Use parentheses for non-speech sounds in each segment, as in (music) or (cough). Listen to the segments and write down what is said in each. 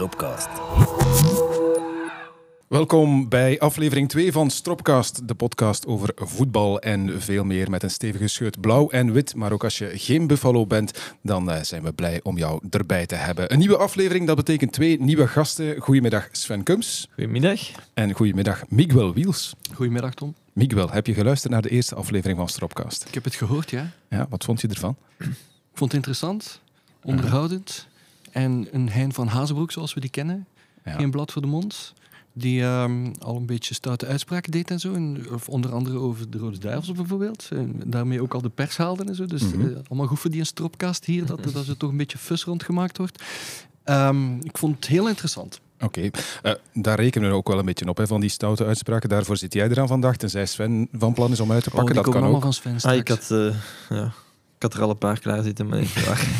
Stropcast. Welkom bij aflevering 2 van Stropcast, de podcast over voetbal en veel meer met een stevige scheut blauw en wit. Maar ook als je geen Buffalo bent, dan eh, zijn we blij om jou erbij te hebben. Een nieuwe aflevering, dat betekent twee nieuwe gasten. Goedemiddag Sven Kums Goedemiddag. en goedemiddag Miguel Wiels. Goedemiddag, Tom. Miguel, heb je geluisterd naar de eerste aflevering van Stropcast? Ik heb het gehoord, ja. Ja, wat vond je ervan? Ik vond het interessant, onderhoudend. En een Hein van Hazenbroek, zoals we die kennen. Ja. Geen blad voor de mond. Die ehm, al een beetje stoute uitspraken deed en zo. En, of onder andere over de Rode Duivels bijvoorbeeld. En daarmee ook al de pers haalde en zo. Dus Mhm. eh, allemaal goed voor die stropcast hier, dat, dat er toch een beetje fus rondgemaakt wordt. Ehm, ik vond het heel interessant. Oké, Eh, daar rekenen we ook wel een beetje op, hè, van die stoute uitspraken. Daarvoor zit jij eraan vandaag, tenzij Sven van plan is om uit te Oh, pakken. die dat komen kan allemaal ook. van Sven Ah, ik, had, eh, ja, ik had er al een paar klaar zitten, maar niet waar. (laughs)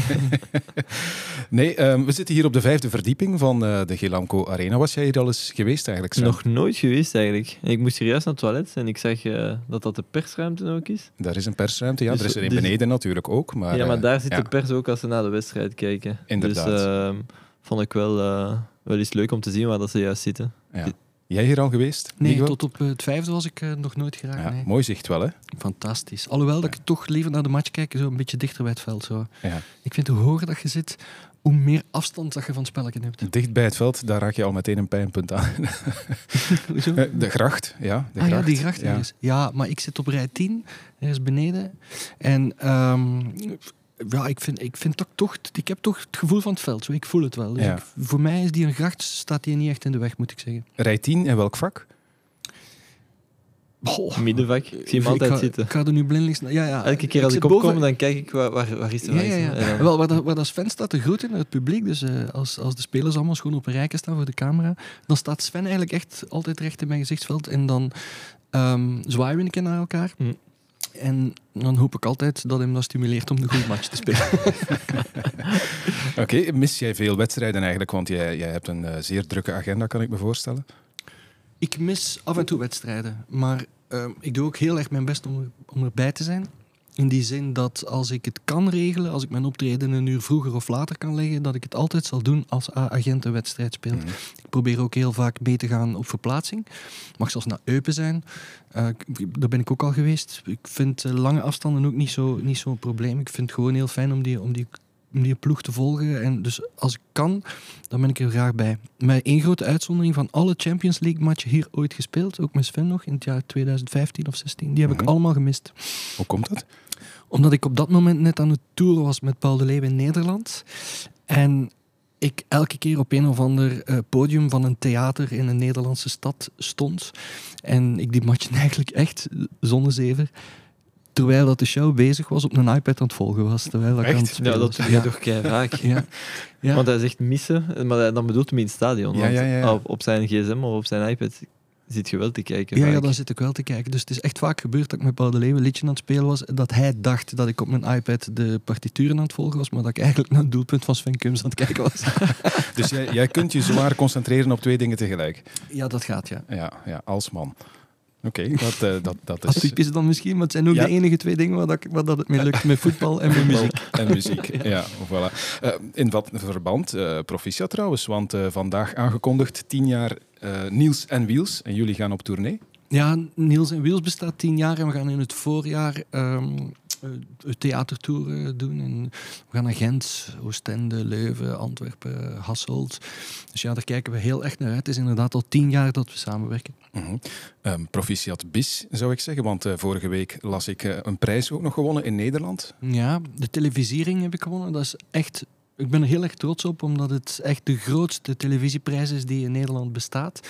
Nee, ehm, we zitten hier op de vijfde verdieping van eh, de Gelamco Arena. Was jij hier al eens geweest eigenlijk? Nog nooit geweest eigenlijk. Ik moest hier juist naar het toilet en ik zag eh, dat dat de persruimte ook is. Daar is een persruimte, ja. Dus- er is er een dus- beneden natuurlijk ook. Maar, ja, maar eh, daar zit ja. de pers ook als ze naar de wedstrijd kijken. Inderdaad. Dus vond ik wel, wel eens leuk om te zien waar dat ze juist zitten. ja. Jij hier al geweest? Nee, Miguel? tot op eh, het vijfde was ik eh, nog nooit geraakt. Ja, nee. Mooi zicht wel, hè? Fantastisch. Alhoewel dat ik toch liever naar de match kijk, zo een beetje dichter bij het veld. Zo. Ja. Ik vind hoe hoger dat je zit, hoe meer afstand dat je van het spelletje hebt. Dicht bij het veld, daar raak je al meteen een pijnpunt aan. (laughs) Eh, de gracht, ja. De ah gracht, ja, die gracht ja. ergens. Ja, maar ik zit op rij 10, ergens beneden. En ehm, ja, ik vind, ik vind toch, toch, ik heb toch het gevoel van het veld. Zo. Ik voel het wel. Dus Ja. ik- voor mij is die een gracht, staat die niet echt in de weg, moet ik zeggen. Rij 10, in welk vak? Oh, Middenvak, ik zie hem altijd ik ga, zitten. Ik ga er nu blindelings naar. Ja, ja. Elke keer als ik opkom, boven- dan kijk ik waar, waar, waar is de Ja, ja, Wel, waar, dat, waar dat Sven staat te groeten naar het publiek, dus eh, als, als de spelers allemaal schoon op een rijke staan voor de camera, dan staat Sven eigenlijk echt altijd recht in mijn gezichtsveld en dan ehm zwaaien we een keer naar elkaar. Hm. En dan hoop ik altijd dat hem dat stimuleert om de goede match te spelen. (laughs) Oké, mis jij veel wedstrijden eigenlijk? Want jij, jij hebt een eh, zeer drukke agenda, kan ik me voorstellen. ik mis af en toe wedstrijden, maar ehm, ik doe ook heel erg mijn best om, er, om erbij te zijn. In die zin dat als ik het kan regelen, als ik mijn optreden een uur vroeger of later kan leggen, dat ik het altijd zal doen als A-agent een wedstrijd speelt. Mhm. Ik probeer ook heel vaak mee te gaan op verplaatsing. Mag zelfs naar Eupen zijn. Eh, daar ben ik ook al geweest. Ik vind eh, lange afstanden ook niet zo'n niet zo'n probleem. Ik vind het gewoon heel fijn om die, om, die, om die ploeg te volgen. En dus als ik kan, dan ben ik er graag bij. Met één grote uitzondering van alle Champions League matchen hier ooit gespeeld. Ook met Sven nog in het jaar 2015 of 16. Die heb Mhm. ik allemaal gemist Hoe komt dat? omdat ik op dat moment net aan het toeren was met Paul de Leeuw in Nederland. En ik elke keer op een of ander eh, podium van een theater in een Nederlandse stad stond. En ik die match (laughs) eigenlijk echt, zonder zever, terwijl dat de show bezig was, op een iPad aan het volgen was. Terwijl dat ik Echt? aan het spelen Ja, dat was. doe je toch kei vaak. Ja. Ja. Want hij zegt missen, maar hij- dan bedoelt hem in het stadion. Ja, ja, ja, ja. Op, op zijn gsm of op zijn iPad zit je wel te kijken. Ja, ja, dan zit ik wel te kijken. Dus het is echt vaak gebeurd dat ik met Paul de Leeuw een liedje aan het spelen was, dat hij dacht dat ik op mijn iPad de partituren aan het volgen was, maar dat ik eigenlijk naar het doelpunt van Sven Kums aan het kijken was. (laughs) Dus jij, jij kunt je zwaar concentreren op twee dingen tegelijk. Ja, dat gaat, ja. Ja, ja als man. Oké, dat, eh, dat, dat is... Atypisch dan misschien, maar het zijn ook Ja. de enige twee dingen waar, dat, ik- waar dat het mee lukt. Met voetbal en met muziek. En muziek, (laughs) ja, voilà. Eh, in wat verband, eh proficiat trouwens, want eh, vandaag aangekondigd tien jaar eh, Niels en Wiels en jullie gaan op tournee. Ja, Niels en Wiels bestaat tien jaar en we gaan in het voorjaar ehm eh, eh, doen. En we gaan naar Gent, Oostende, Leuven, Antwerpen, Hasselt. Dus ja, daar kijken we heel erg naar uit. Het is inderdaad al tien jaar dat we samenwerken. Mhm. Ehm, proficiat bis, zou ik zeggen, want eh, vorige week las ik een prijs ook nog gewonnen in Nederland. Ja, de televisiering heb ik gewonnen. Dat is echt... Ik ben er heel erg trots op, omdat het echt de grootste televisieprijs is die in Nederland bestaat.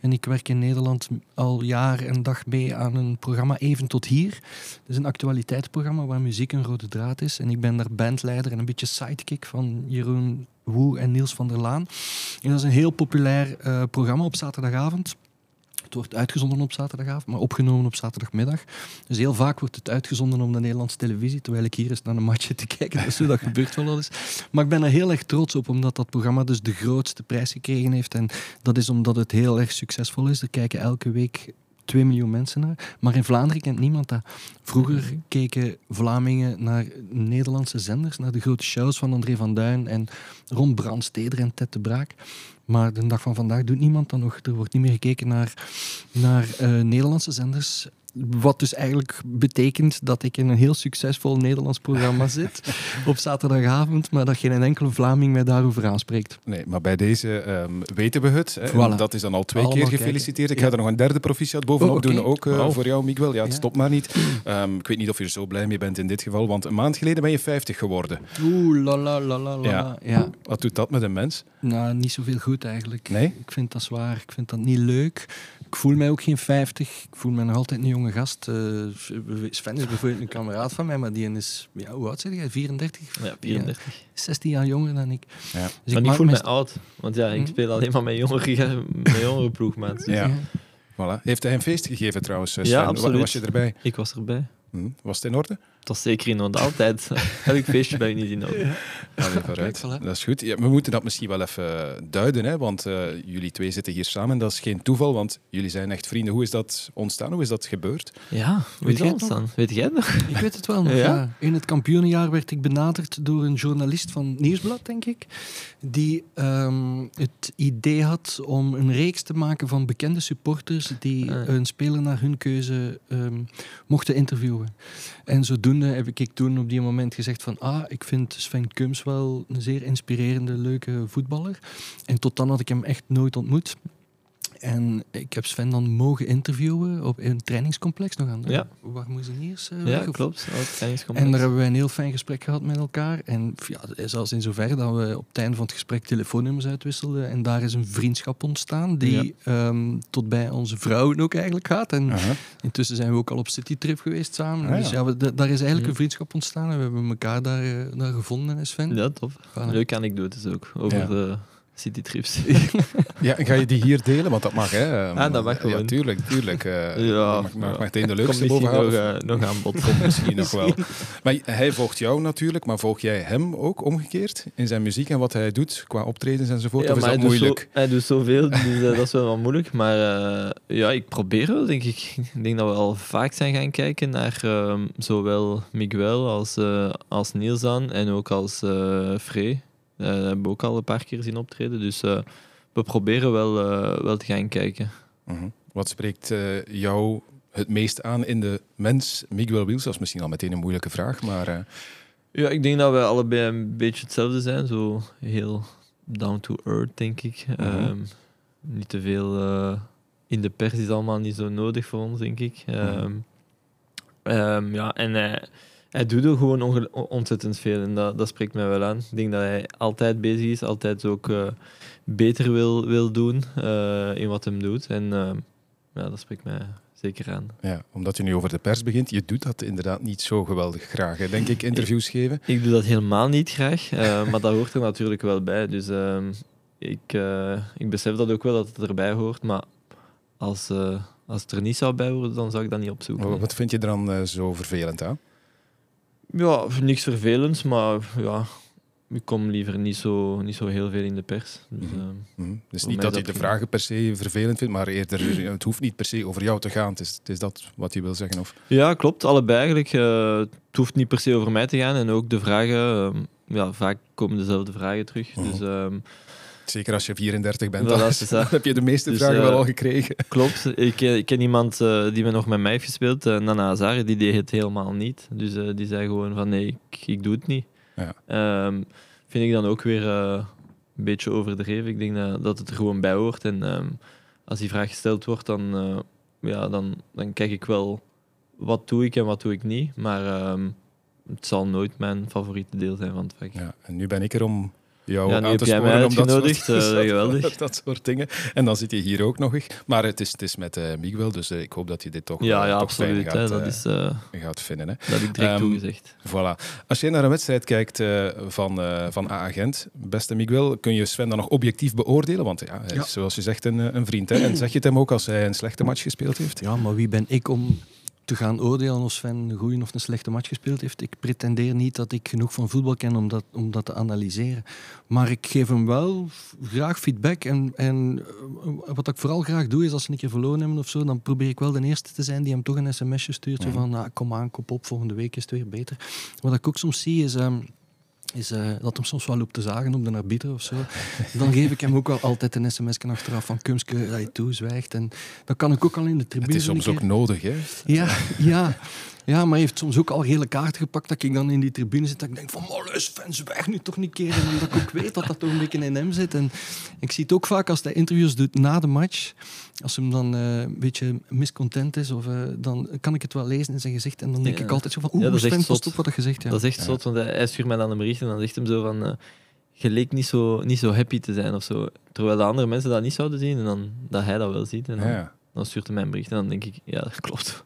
En ik werk in Nederland al jaar en dag mee aan een programma Even tot Hier. Dat is een actualiteitsprogramma waar muziek een rode draad is. En ik ben daar bandleider en een beetje sidekick van Jeroen Woe en Niels van der Laan. En dat is een heel populair eh, programma op zaterdagavond. Het wordt uitgezonden op zaterdagavond, maar opgenomen op zaterdagmiddag. Dus heel vaak wordt het uitgezonden op de Nederlandse televisie, terwijl ik hier eens naar een matchje te kijken. Dus dat gebeurt wel eens. Maar ik ben er heel erg trots op, omdat dat programma dus de grootste prijs gekregen heeft. En dat is omdat het heel erg succesvol is. Er kijken elke week 2 miljoen mensen naar. Maar in Vlaanderen kent niemand dat. Vroeger keken Vlamingen naar Nederlandse zenders, naar de grote shows van André van Duin en Ron Brandsteder en Ted de Braak. Maar de dag van vandaag doet niemand dat nog. Er wordt niet meer gekeken naar, naar eh, Nederlandse zenders. Wat dus eigenlijk betekent dat ik in een heel succesvol Nederlands programma (laughs) zit op zaterdagavond, maar dat geen enkele Vlaming mij daarover aanspreekt. Nee, maar bij deze ehm, weten we het. Hè. En Voilà. Dat is dan al twee Allemaal keer gefeliciteerd. Ik ga er nog een derde proficiat bovenop Oh, doen, ook eh, voor jou, Miguel. Ja, het Ja. stopt maar niet. Ehm, ik weet niet of je er zo blij mee bent in dit geval, want een maand geleden ben je 50 geworden. Oeh, la la la la la. Ja. ja. Wat doet dat met een mens? Nou, niet zoveel goed eigenlijk. Nee? Ik vind dat zwaar. Ik vind dat niet leuk. Ik voel mij ook geen 50. Ik voel me nog altijd een jonge gast. Eh, Sven is bijvoorbeeld een kameraad van mij, maar die is, ja, hoe oud zeg jij? 34? Ja, 34. 16 jaar jonger dan ik. Ja. Dus maar ik voel me oud. Want ja, ik Hm? speel alleen maar met jongere, met jongere. Ja. Voilà. Heeft hij een feest gegeven trouwens, eh, Ja, absoluut. Was je erbij? Ik was erbij. Hm, Was het in orde? Het was zeker in orde. Altijd. (laughs) Elk feestje ben ik niet in vooruit. voilà. Dat is goed. Ja, we moeten dat misschien wel even duiden, hè, want eh, jullie twee zitten hier samen. Dat is geen toeval, want jullie zijn echt vrienden. Hoe is dat ontstaan? Hoe is dat gebeurd? Ja, Weet weet jij je het nog? dan? Weet jij het nog? Ik weet het wel nog, Ja? ja. In het kampioenenjaar werd ik benaderd door een journalist van Nieuwsblad, denk ik. Die ehm, het idee had om een reeks te maken van bekende supporters die Ah. een speler naar hun keuze ehm, mochten interviewen. En zodoende heb ik toen op die moment gezegd van ah, ik vind Sven Kums wel een zeer inspirerende, leuke voetballer. En tot dan had ik hem echt nooit ontmoet. En ik heb Sven dan mogen interviewen op een trainingscomplex nog aan de Ja. Warmoezeniers. eh, Ja, of- klopt. En daar hebben we een heel fijn gesprek gehad met elkaar. En ja, zelfs in zoverre dat we op het einde van het gesprek telefoonnummers uitwisselden. En daar is een vriendschap ontstaan die ehm, tot bij onze vrouwen ook eigenlijk gaat. En intussen zijn we ook al op citytrip geweest samen. Ah, ja. Dus ja, we, da- daar is eigenlijk een vriendschap ontstaan. En we hebben elkaar daar, eh, daar gevonden, Sven. Ja, tof. Voilà. Leuke anekdotes ook over Ja. de citytrips. (laughs) Ja, ga je die hier delen? Want dat mag, hè? Ah, dat mag Ja, tuurlijk, tuurlijk. eh, Ja, mag, meteen de leukste misschien bovenhalen. nog, eh, nog aan bod. Komt misschien nog wel. Maar hij volgt jou natuurlijk, maar volg jij hem ook omgekeerd in zijn muziek en wat hij doet qua optredens enzovoort? Ja, of is dat hij doet, moeilijk? zo, hij doet zoveel, dus eh, dat is wel wat moeilijk. Maar ja, ik probeer wel, denk ik. Ik denk dat we al vaak zijn gaan kijken naar ehm, zowel Miguel als, als Niels dan en ook als Frey. Eh, dat hebben we ook al een paar keer zien optreden. Dus eh, we proberen wel, eh, wel te gaan kijken. Mhm. Wat spreekt jou het meest aan in de mens Miguel Wiels? Dat is misschien al meteen een moeilijke vraag, maar Ja, ik denk dat we allebei een beetje hetzelfde zijn. Zo heel down to earth, denk ik. Mhm. Ehm, niet te veel in de pers is allemaal niet zo nodig voor ons, denk ik. Ehm, ehm, ja, en hij, hij doet er gewoon ontzettend veel en dat, dat spreekt mij wel aan. Ik denk dat hij altijd bezig is, altijd ook eh, beter wil, wil doen eh, in wat hem doet. En ehm, ja, dat spreekt mij zeker aan. ja, omdat je nu over de pers begint, je doet dat inderdaad niet zo geweldig graag. Hè? Denk ik, interviews geven. Ik doe dat helemaal niet graag, eh, maar dat hoort er natuurlijk wel bij. Dus ehm, ik, eh, ik besef dat ook wel dat het erbij hoort, maar als, eh, als het er niet zou bij horen, dan zou ik dat niet opzoeken. Wat- vind je er dan eh, zo vervelend aan? Ja, niks vervelends, maar ja, ik kom liever niet zo, niet zo heel veel in de pers. Dus, Mhm. ehm, Mhm. Dus niet dat je de vragen per se vervelend vindt, maar eerder, het hoeft niet per se over jou te gaan. Het is, het is dat wat je wil zeggen? Of? ja, klopt, allebei eigenlijk. Eh, het hoeft niet per se over mij te gaan en ook de vragen, ehm, ja, vaak komen dezelfde vragen terug. Mhm. Dus ehm, Zeker als je 34 bent, dan, is (laughs) heb je de meeste Dus, vragen eh, wel al gekregen. (laughs) Klopt. Ik, ken- ik ken iemand eh, die me nog met mij heeft gespeeld, eh, Nana Hazard, die deed het helemaal niet. Dus eh, die zei gewoon van nee, ik, ik doe het niet. Ja. Ehm, vind ik dan ook weer eh, een beetje overdreven. Ik denk dat, dat het er gewoon bij hoort. En ehm, als die vraag gesteld wordt, dan, eh, ja, dan, dan kijk ik wel wat doe ik en wat doe ik niet. Maar ehm, het zal nooit mijn favoriete deel zijn van het vak. Ja, en nu ben ik er om jou Ja, aan te sporen mij om dat uitgenodigd, soort, eh, (laughs) geweldig. (laughs) dat soort dingen. En dan zit je hier ook nog eens. Maar het is, het is met eh, Miguel, dus eh, ik hoop dat je dit toch, Ja, ja toch fijn absoluut. hè. gaat, dat, eh, is, eh, gaat vinden. Hè. dat heb ik direct Ehm, toegezegd. Voilà. Als je naar een wedstrijd kijkt eh, van, eh van A-agent, beste Miguel, kun je Sven dan nog objectief beoordelen? Want ja, hij Ja. is zoals je zegt een, een vriend. Hè? En zeg je het hem ook als hij een slechte match gespeeld heeft? Ja, maar wie ben ik om te gaan oordelen of Sven een goede of een slechte match gespeeld heeft. Ik pretendeer niet dat ik genoeg van voetbal ken om dat, om dat te analyseren. Maar ik geef hem wel graag feedback. En, en eh, wat ik vooral graag doe, is als ze een keer verloren hebben of zo, dan probeer ik wel de eerste te zijn die hem toch een sms'je stuurt. Zo van, nou, kom aan, kop op, volgende week is het weer beter. Wat ik ook soms zie, is... Um, is uh, dat hem soms wel loopt te zagen op de arbiter of zo. Dan geef ik hem ook wel altijd een sms achteraf van Kumske, dat je toezwijgt. En dat kan ik ook al in de tribune. Het is soms ook nodig, hè? Ja, ja. Ja, maar hij heeft soms ook al hele kaarten gepakt dat ik dan in die tribune zit. Dat ik denk van, Molles, fans, weg nu toch niet keer. En omdat ik ook weet dat dat toch een beetje in hem zit. En ik zie het ook vaak als hij interviews doet na de match. Als hem dan uh, een beetje miscontent is, of, uh, dan kan ik het wel lezen in zijn gezicht. En dan denk Ja. ik altijd zo van, oeh, Ja, dat is Sven, pas op wat hij gezegd. Ja. Dat is echt zot, want hij, stuurt mij dan een bericht en dan zegt hem zo van... eh, je leek niet zo, niet zo happy te zijn of zo. Terwijl de andere mensen dat niet zouden zien en dan dat hij dat wel ziet. En dan, Ja. Dan stuurt hij mij een bericht en dan denk ik, ja, dat klopt.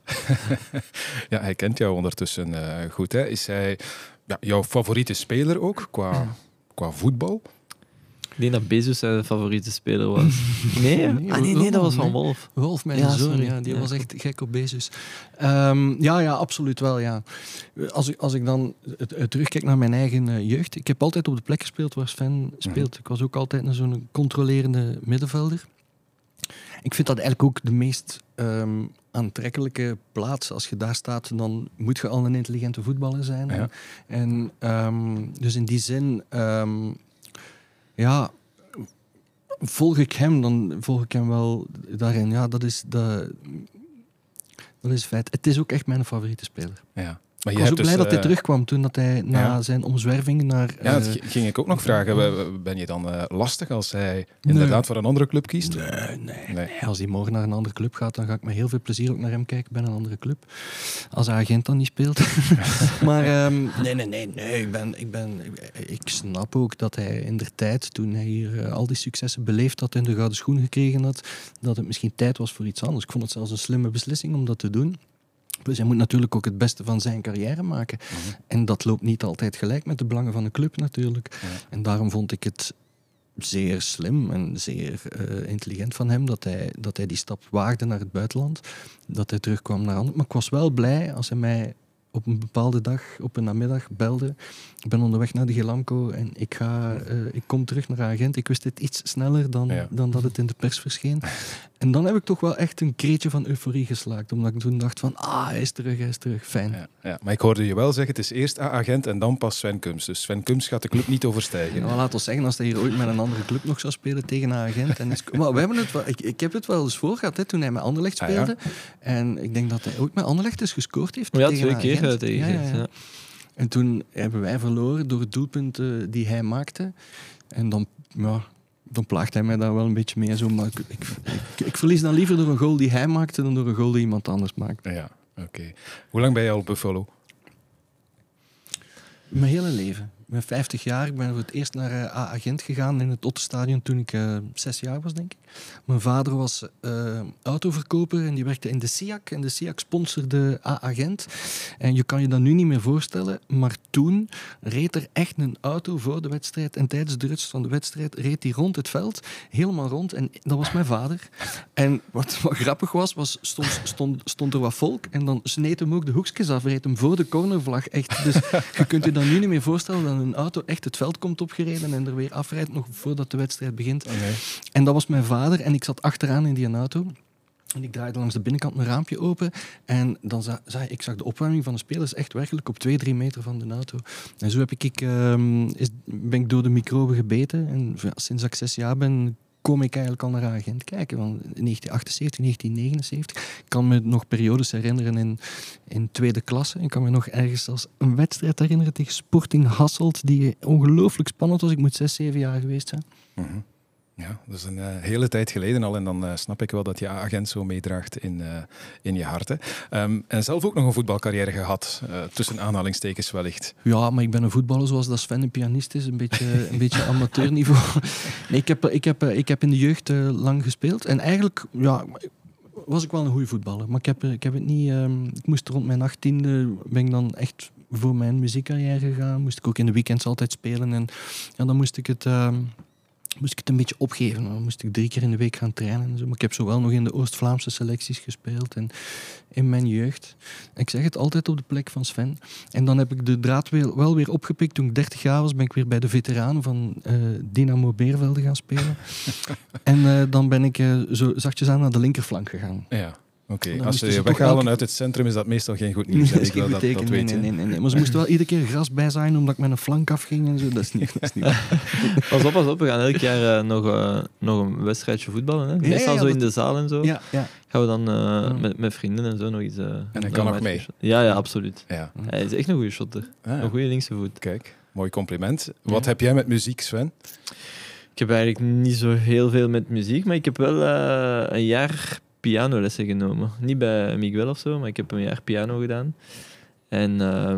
(laughs) ja, hij kent jou ondertussen eh, goed. Hè? Is hij ja, jouw favoriete speler ook qua, qua voetbal? Ik denk dat Bezos zijn favoriete speler was. (laughs) Nee? Nee, ah, nee, nee, dat was van. Wolf. Wolf, mijn Ja, zoon, ja, die Ja, was echt gek op Bezos. Ehm, ja, ja, absoluut wel. Ja. Als, ik, als ik dan terugkijk naar mijn eigen eh, jeugd. Ik heb altijd op de plek gespeeld waar Sven speelt. Ik was ook altijd een zo'n controlerende middenvelder. Ik vind dat eigenlijk ook de meest ehm, aantrekkelijke plaats. Als je daar staat, dan moet je al een intelligente voetballer zijn. Ja. En ehm, dus in die zin, ehm, ja, volg ik hem, dan volg ik hem wel daarin. Ja, dat is, de, dat is feit. Het is ook echt mijn favoriete speler. Ja. Maar Ik je was ook blij dus, dat hij eh, terugkwam toen dat hij na ja. zijn omzwerving naar... Ja, dat eh, ging ik ook nog vragen. Ben je dan eh, lastig als hij inderdaad voor een andere club kiest? Nee, nee, Nee. Als hij morgen naar een andere club gaat, dan ga ik met heel veel plezier ook naar hem kijken bij een andere club. Als hij agent dan niet speelt. (laughs) maar ehm, nee, nee, nee, nee. Ik, ben, ik, ben, ik snap ook dat hij in der tijd, toen hij hier al die successen beleefd had en de gouden schoen gekregen had, dat het misschien tijd was voor iets anders. Ik vond het zelfs een slimme beslissing om dat te doen. Dus hij moet natuurlijk ook het beste van zijn carrière maken. Mhm. En dat loopt niet altijd gelijk met de belangen van de club natuurlijk. Ja. En daarom vond ik het zeer slim en zeer eh, intelligent van hem dat hij, dat hij die stap waagde naar het buitenland. Dat hij terugkwam naar Anderlecht. Maar ik was wel blij als hij mij op een bepaalde dag, op een namiddag, belde. Ik ben onderweg naar de Gelamco en ik, ga, eh, ik kom terug naar agent. Ik wist het iets sneller dan, Ja. dan dat het in de pers verscheen. (laughs) En dan heb ik toch wel echt een kreetje van euforie geslaakt. Omdat ik toen dacht van, ah, hij is terug, hij is terug. Fijn. Ja, ja. Maar ik hoorde je wel zeggen, het is eerst A-agent en dan pas Sven Kums. Dus Sven Kums gaat de club niet overstijgen. Nou, laat ons zeggen, als hij hier ooit met een andere club nog zou spelen tegen agent. En is, (laughs) maar we hebben het wel, ik, ik heb het wel eens voor gehad hè, toen hij met Anderlecht Ah, ja? speelde. En ik denk dat hij ook met Anderlecht dus gescoord heeft. Ja, tegen twee keer agent. eh, tegen En toen hebben wij verloren door het doelpunt die hij maakte. En dan, ja, dan plaagt hij mij daar wel een beetje mee. Zo, maar ik, ik, ik, ik verlies dan liever door een goal die hij maakte dan door een goal die iemand anders maakt. Ja, oké. Hoe lang ben je al op Buffalo? Mijn hele leven. Ik ben 50 jaar. Ik ben voor het eerst naar eh, A-agent gegaan in het Ottenstadion toen ik eh, zes jaar was, denk ik. Mijn vader was eh, autoverkoper en die werkte in de SIAC. En de SIAC sponsorde A-agent. En je kan je dat nu niet meer voorstellen, maar toen reed er echt een auto voor de wedstrijd. En tijdens de rust van de wedstrijd reed hij rond het veld, helemaal rond. En dat was mijn vader. En wat, wat grappig was, was stond, stond, stond er wat volk en dan sneed hem ook de hoekjes af, reed hem voor de cornervlag. Echt. Dus je kunt je dan nu niet meer voorstellen dat een auto echt het veld komt opgereden en er weer afrijdt nog voordat de wedstrijd begint. En dat was mijn vader en ik zat achteraan in die auto. En ik draaide langs de binnenkant een raampje open. En dan za- zag ik, zag de opwarming van de spelers echt werkelijk op twee, drie meter van de auto. En zo heb ik, ik, ehm, ben ik door de microben gebeten. En ja, sinds ik zes jaar ben, kom ik eigenlijk al naar agent kijken. Want in 1978, 1979. Ik kan me nog periodes herinneren in, in tweede klasse. Ik kan me nog ergens als een wedstrijd herinneren tegen Sporting Hasselt. Die ongelooflijk spannend was. Ik moet zes, zeven jaar geweest zijn. Mhm. Ja, dat is een eh, hele tijd geleden al. En dan eh, snap ik wel dat je agent zo meedraagt in, eh, in je hart. Hè. Ehm, en zelf ook nog een voetbalcarrière gehad, eh, tussen aanhalingstekens wellicht. Ja, maar ik ben een voetballer zoals dat Sven een pianist is. Een beetje, (laughs) een beetje amateurniveau. Nee, ik, heb, ik, heb, ik heb in de jeugd lang gespeeld. En eigenlijk ja, was ik wel een goede voetballer. Maar ik heb, ik heb het niet... ehm, ik moest rond mijn achttiende... Ben ik dan echt voor mijn muziekcarrière gegaan. Moest ik ook in de weekends altijd spelen. En ja, dan moest ik het... moest ik het een beetje opgeven. Dan moest ik drie keer in de week gaan trainen. En zo. Maar ik heb zowel nog in de Oost-Vlaamse selecties gespeeld en in mijn jeugd. Ik zeg het altijd op de plek van Sven. En dan heb ik de draad wel, wel weer opgepikt. Toen ik 30 jaar was, ben ik weer bij de veteranen van uh, Dynamo Beervelde gaan spelen. (laughs) en uh, dan ben ik uh, zo zachtjes aan naar de linkerflank gegaan. Ja. Oké, okay. als ze je weghalen elke... uit het centrum is dat meestal geen goed nieuws. Dat is geen dat, dat, dat weet nee, nee, nee, nee, Maar ze moesten wel iedere keer gras bij zijn omdat ik met een flank afging en zo. Dat is niet, dat is niet (laughs) Pas op, pas op. We gaan elk jaar uh, nog, uh, nog een wedstrijdje voetballen. Hè? Meestal ja, ja, zo in de zaal en zo. Ja, ja. Gaan we dan uh, met, met vrienden en zo nog iets... en hij kan nog mee? Ja, ja, absoluut. Ja. Hij is echt een goede shotter. Ah, een goede linkse voet. Kijk, mooi compliment. Wat heb jij met muziek, Sven? Ik heb eigenlijk niet zo heel veel met muziek, maar ik heb wel een jaar pianolessen genomen. Niet bij Miguel of zo, maar ik heb een jaar piano gedaan. En uh,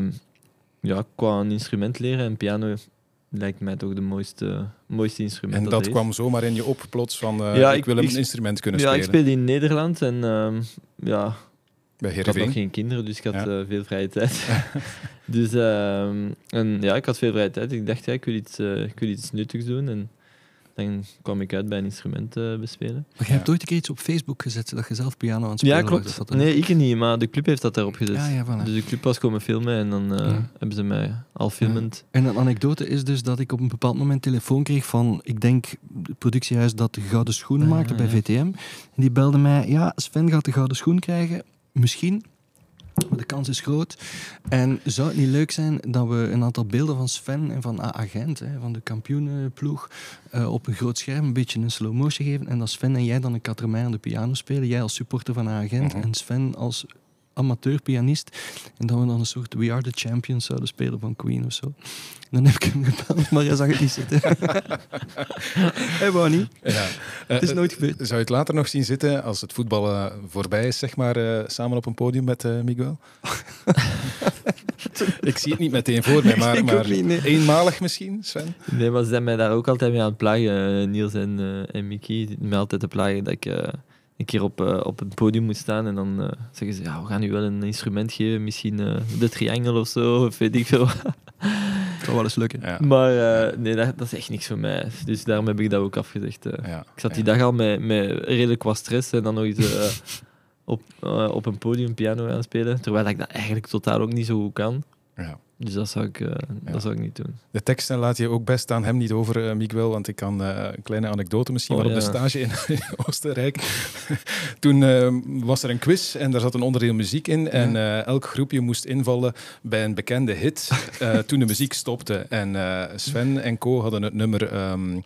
ja, qua een instrument leren en piano lijkt mij toch de mooiste, mooiste instrument. En dat, dat kwam zomaar in je op plots van uh, ja, ik, ik, wil een instrument kunnen ja, spelen. Ja, ik speelde in Nederland en uh, ja, bij ik had nog geen kinderen, dus ik had ja. uh, veel vrije tijd. (laughs) dus ehm, en, ja, ik had veel vrije tijd. Ik dacht, ja, ik, wil iets, eh, ik wil iets nuttigs doen. En dan kwam ik uit bij een instrument uh, bespelen. Maar je hebt ooit een keer iets op Facebook gezet dat je zelf piano aan het spelen Ja, klopt. was. Nee, ik niet, maar de club heeft dat daarop gezet. Ja, ja, voilà. Dus de club was komen filmen en dan uh, ja. hebben ze mij al filmend. Ja. En een anekdote is dus dat ik op een bepaald moment telefoon kreeg van, ik denk, het productiehuis dat de Gouden Schoen Ah, maakte bij VTM. En die belde mij, ja, Sven gaat de Gouden Schoen krijgen. Misschien, maar de kans is groot. En zou het niet leuk zijn dat we een aantal beelden van Sven en van Agent, hè, van de kampioenenploeg, uh, op een groot scherm een beetje een slow motion geven. En dat Sven en jij dan een katermijn aan de piano spelen. Jij als supporter van Agent Mhm. en Sven als amateurpianist. En dat we dan een soort We Are The Champions zouden spelen van Queen of zo. Dan heb ik hem gebeld, maar hij zag het niet zitten. (laughs) hij wou niet. Ja. Het is Eh, nooit gebeurd. Zou je het later nog zien zitten als het voetballen voorbij is, zeg maar, eh, samen op een podium met eh, Miguel? (laughs) ik zie het niet meteen voor mij, maar, Ik ook maar niet, nee. eenmalig misschien, Sven? Nee, maar ze zijn mij daar ook altijd mee aan het plagen. Niels en, eh, en Mickey die mij altijd te plagen dat ik eh, een keer op, eh, op het podium moet staan en dan eh, zeggen ze, ja, we gaan u wel een instrument geven, misschien eh, de triangel of zo, of weet ik veel. wat. (laughs) Dat zou wel eens lukken. Ja. maar eh, nee, dat, dat is echt niks voor mij. Dus daarom heb ik dat ook afgezegd. eh. Ja. Ik zat die ja. dag al met, met redelijk wat stress en dan nog eens (laughs) op, eh, op een podium piano aan spelen, terwijl ik dat eigenlijk totaal ook niet zo goed kan. Ja. Dus dat zou ik, eh, Ja. dat zou ik niet doen. De teksten laat je ook best aan hem niet over, eh, Miguel, want ik kan eh, een kleine anekdote misschien Oh, wel op de stage in, in (laughs) Oostenrijk. (laughs) Toen eh, was er een quiz en daar zat een onderdeel muziek in en elk groepje moest invallen bij een bekende hit toen de muziek stopte. En Sven en Co hadden het nummer ehm,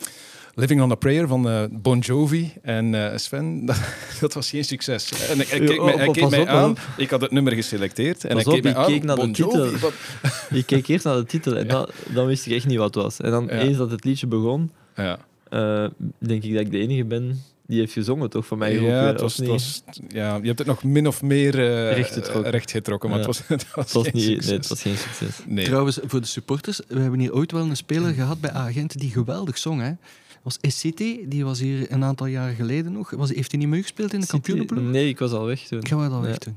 Living on a Prayer van eh, Bon Jovi. En eh, Sven, (laughs) dat, dat was geen succes. En hij, hij keek Ja, mij, mij op, aan. Ik had het nummer geselecteerd. En Pas hij op, keek mij ik aan. keek naar de bon titel. Ik (laughs) keek eerst naar de titel en dan, dan wist ik echt niet wat het was. En dan Ja. eens dat het liedje begon, Ja. eh, denk ik dat ik de enige ben die heeft gezongen, toch? Van mij ja, het was, het was, ja, je hebt het nog min of meer eh, Recht getrokken. recht getrokken, maar Ja. het was, (laughs) het was, Het was geen niet, succes. nee, het was geen succes. Nee. Trouwens, voor de supporters, we hebben hier ooit wel een speler gehad bij Agent die geweldig zong. Hè? Was Essiti, die was hier een aantal jaren geleden nog. Was, heeft hij niet meegespeeld in de kampioenenploeg? Nee, ik was al weg toen. Ik dat Ja. weg doen.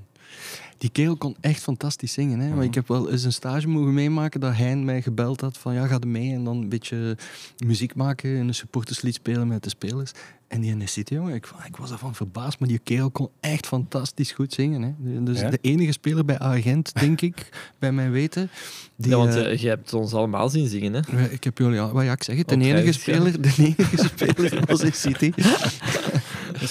Die kerel kon echt fantastisch zingen. Hè? Maar Mhm. ik heb wel eens een stage mogen meemaken dat hij mij gebeld had van ja, ga er mee en dan een beetje muziek maken en een supporterslied spelen met de spelers. En die Necessity, jongen, ik, ik was ervan verbaasd, maar die kerel kon echt fantastisch goed zingen. Hè? Dus Ja? de enige speler bij Agent, denk ik, (laughs) bij mijn weten. Die, ja, want eh, eh, je hebt ons allemaal zien zingen, hè? Ik heb jullie al, maar ja, ik zeg het, de enige speler, de enige speler was in City. (laughs)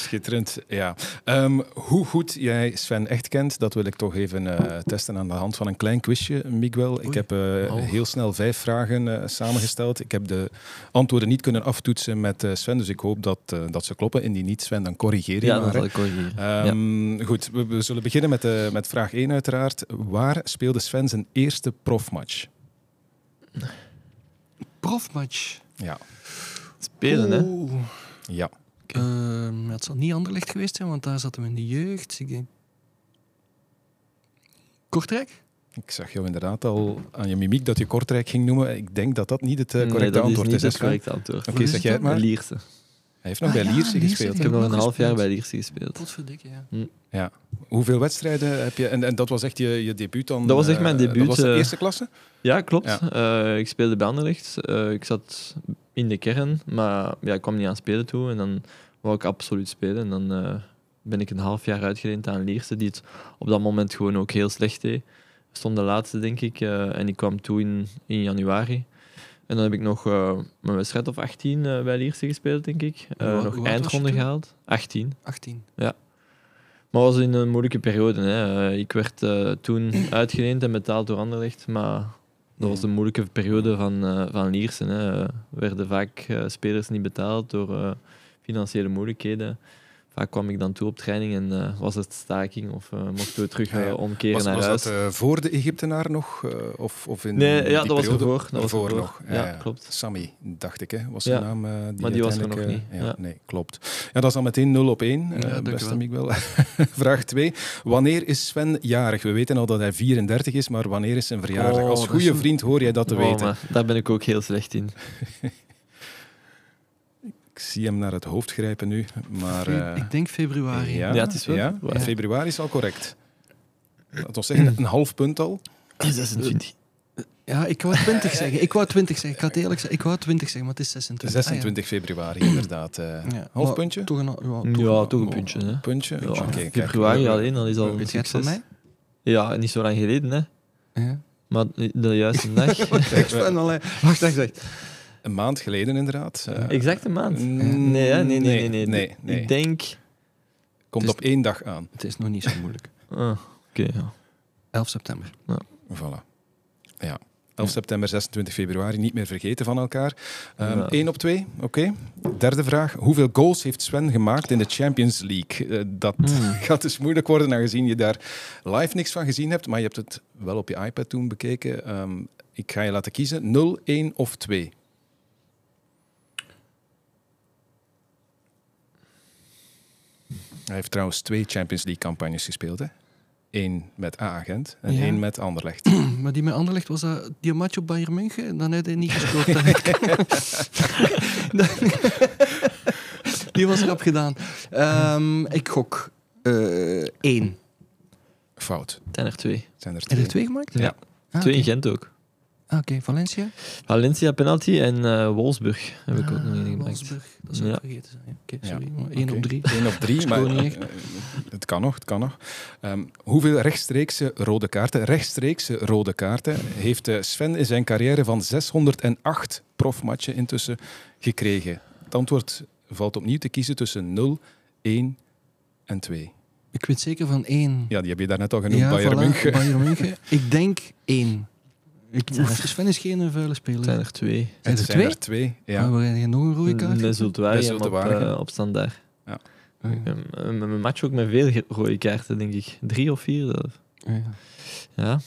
(laughs) Schitterend, ja. Ehm, hoe goed jij Sven echt kent, dat wil ik toch even eh, testen aan de hand van een klein quizje, Miguel. Ik heb eh, Oh. heel snel vijf vragen eh, samengesteld. Ik heb de antwoorden niet kunnen aftoetsen met eh, Sven, dus ik hoop dat, eh, dat ze kloppen. Indien niet, Sven, dan corrigeer je Ja, maar. dat ik corrigeren. Ja. Ehm, Goed, we, we zullen beginnen met, met vraag 1 uiteraard. Waar speelde Sven zijn eerste profmatch? Profmatch. Ja. Spelen, hè? Oeh. Ja. Ehm, het zal niet Anderlecht geweest zijn, want daar zaten we in de jeugd. Ik denk... Kortrijk? Ik zag jou inderdaad al aan je mimiek dat je Kortrijk ging noemen. Ik denk dat dat niet het eh, Nee, correcte dat antwoord is is. niet het correcte antwoord. Oké, zeg jij het maar. Lierse. Hij heeft nog Ah, bij ja, Lierse gespeeld. Ik ja. heb nog een half jaar gespeeld. bij Lierse gespeeld. Potverdikke, ja. Hoeveel wedstrijden heb je? En, en dat was echt je, je debuut dan? Dat was echt eh, mijn debuut, Dat was de eh, eerste klasse? Ja, klopt. Ja. Eh, ik speelde bij Anderlecht. Eh, ik zat in de kern, maar ja, ik kwam niet aan spelen toe. En dan wou ik absoluut spelen. En dan eh, ben ik een half jaar uitgeleend aan Lierse, die het op dat moment gewoon ook heel slecht deed. We stonden de laatste, denk ik. eh, en ik kwam toe in, in januari. En dan heb ik nog eh mijn wedstrijd of 18 eh, bij Lierse gespeeld, denk ik. Hoe- nog eindronde gehaald. 18. 18. Maar het was in een moeilijke periode. Hè. Ik werd toen (clears throat) uitgeleend en betaald door Anderlecht, maar dat was een moeilijke periode van, eh van Liersen. Hè. Er werden vaak spelers niet betaald door financiële moeilijkheden. Vaak kwam ik dan toe op training en eh, was het staking of eh, mochten we terug eh, omkeren Was, naar was huis. dat eh, voor de Egyptenaar nog? eh, of, of in nee, die ja, dat was ervoor. Dat was Ervoor nog. Ja, klopt. Sammy, dacht ik, hè? was zijn Ja, naam. eh, die maar die was er nog niet, Ja, ja. Nee, klopt. Ja, dat is dan meteen 0 op 1. Ja, dank beste Miguel. (laughs) Vraag 2. Wanneer is Sven jarig? We weten al dat hij 34 is, maar wanneer is zijn verjaardag? Oh, Als dat goede vriend hoor jij dat te Oh, weten. maar daar ben ik ook heel slecht in. (laughs) Ik zie hem naar het hoofd grijpen nu, maar... eh, ik denk februari. ja, Ja, het is wel ja, februari. februari is al correct. Dat was zeggen, een half punt al. 26. Ja, ik wou 20 zeggen. Ik wou 20 zeggen. Ik ga het eerlijk zeggen. Ik wou 20 zeggen, maar het is 26. 26 februari, inderdaad. eh, Ah, ja. Ja, half puntje? Toch een, ja, toch Ja, een- toch een puntje. Hè. Puntje? Ja, Oké, kijk, februari we- alleen, al is al een Weet het van succes. mij? Ja, niet zo lang geleden, hè. Ja. Maar de juiste dag. (laughs) Wacht, wacht, wacht. Een maand geleden, inderdaad. Eh, Exacte maand? Mm, Nee, hè? nee, nee, nee, nee, nee. nee, nee. Ik denk... Komt op één dag aan. Het is nog niet zo moeilijk. (laughs) Ah, Oké, ja. 11 september. Voilà. Ja. 11 september, 26 februari, niet meer vergeten van elkaar. Ehm Ja. 1 op 2, oké. Derde vraag. Hoeveel goals heeft Sven gemaakt in de Champions League? Eh, dat Hmm. (laughs) gaat dus moeilijk worden, aangezien je daar live niks van gezien hebt, maar je hebt het wel op je iPad toen bekeken. Ehm, ik ga je laten kiezen. 0, 1 of 2. Hij heeft trouwens twee Champions League campagnes gespeeld. Hè? Eén met A-agent en Ja. één met Anderlecht. (clears throat) Maar die met Anderlecht was dat die match op Bayern München. Dan had hij niet gescoord. (laughs) die was erop gedaan. Ehm, ik gok eh één. Fout. Het zijn er twee. Zijn er Heb twee? je er twee gemaakt? Ja. Ah, twee in. Gent ook. Ah, Oké, Valencia. Valencia penalty en eh, Wolfsburg heb ik ook nog Ah, gemaakt. Wolfsburg, dat zou ik Ja. vergeten zijn. Ja, Oké, sorry. maar één Oké. op drie. Eén op drie, (laughs) maar gewoon niet eh, het kan nog, het kan nog. Ehm, hoeveel rechtstreekse rode kaarten, rechtstreekse rode kaarten heeft eh, Sven in zijn carrière van 608 profmatchen intussen gekregen? Het antwoord valt opnieuw te kiezen tussen 0, 1 en 2. Ik weet zeker van één. Ja, die heb je daarnet al genoemd, Ja, Bayern voilà, München. Bayern München. Ik denk één. Ik, Sven is geen vuile speler. Het zijn er twee. Zijn Het er zijn twee? er twee, Ja. ja. waar heb je nog een rode kaart? Bij en op, Zultuari. eh, op standaard. Ah, Een een match ook met veel rode kaarten, denk ik. Drie of vier zelfs. ja. Ja.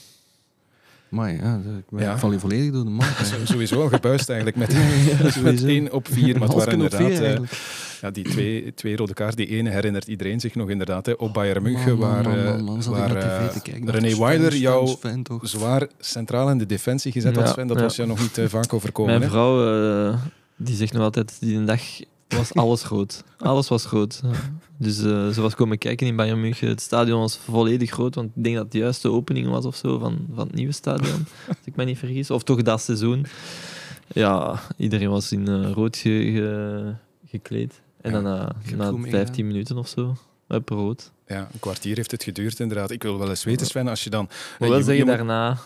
Maar ja, ik ben- Ja. val hier volledig door de man. (laughs) Sowieso al gebuist eigenlijk met, (laughs) Ja. 1 op 4. Maar het waren inderdaad vier, eh, ja, die twee, twee rode kaarten. Die ene herinnert iedereen zich nog inderdaad hè, op Bayern München, waar, man, eh, waar naar tv te kijken. René Weiler jou zwaar centraal in de defensie gezet had, Ja, Sven. Dat ja. was jou nog niet eh, vaak overkomen. Mijn hè? vrouw, die zegt nog altijd, die dag was alles groot. Alles was groot. Dus eh, ze was komen kijken in Bayern München. Het stadion was volledig groot, want ik denk dat het de juiste opening was of zo van, van het nieuwe stadion, (laughs) als ik me niet vergis. Of toch dat seizoen. Ja, iedereen was in eh, rood ge- ge- gekleed. En Ja, dan na, je hebt na goed meegedaan. 15 minuten of zo, up rood. Ja, een kwartier heeft het geduurd inderdaad. Ik wil wel eens weten, Sven, als je dan... Ik je- moet wel je zeggen, moet- daarna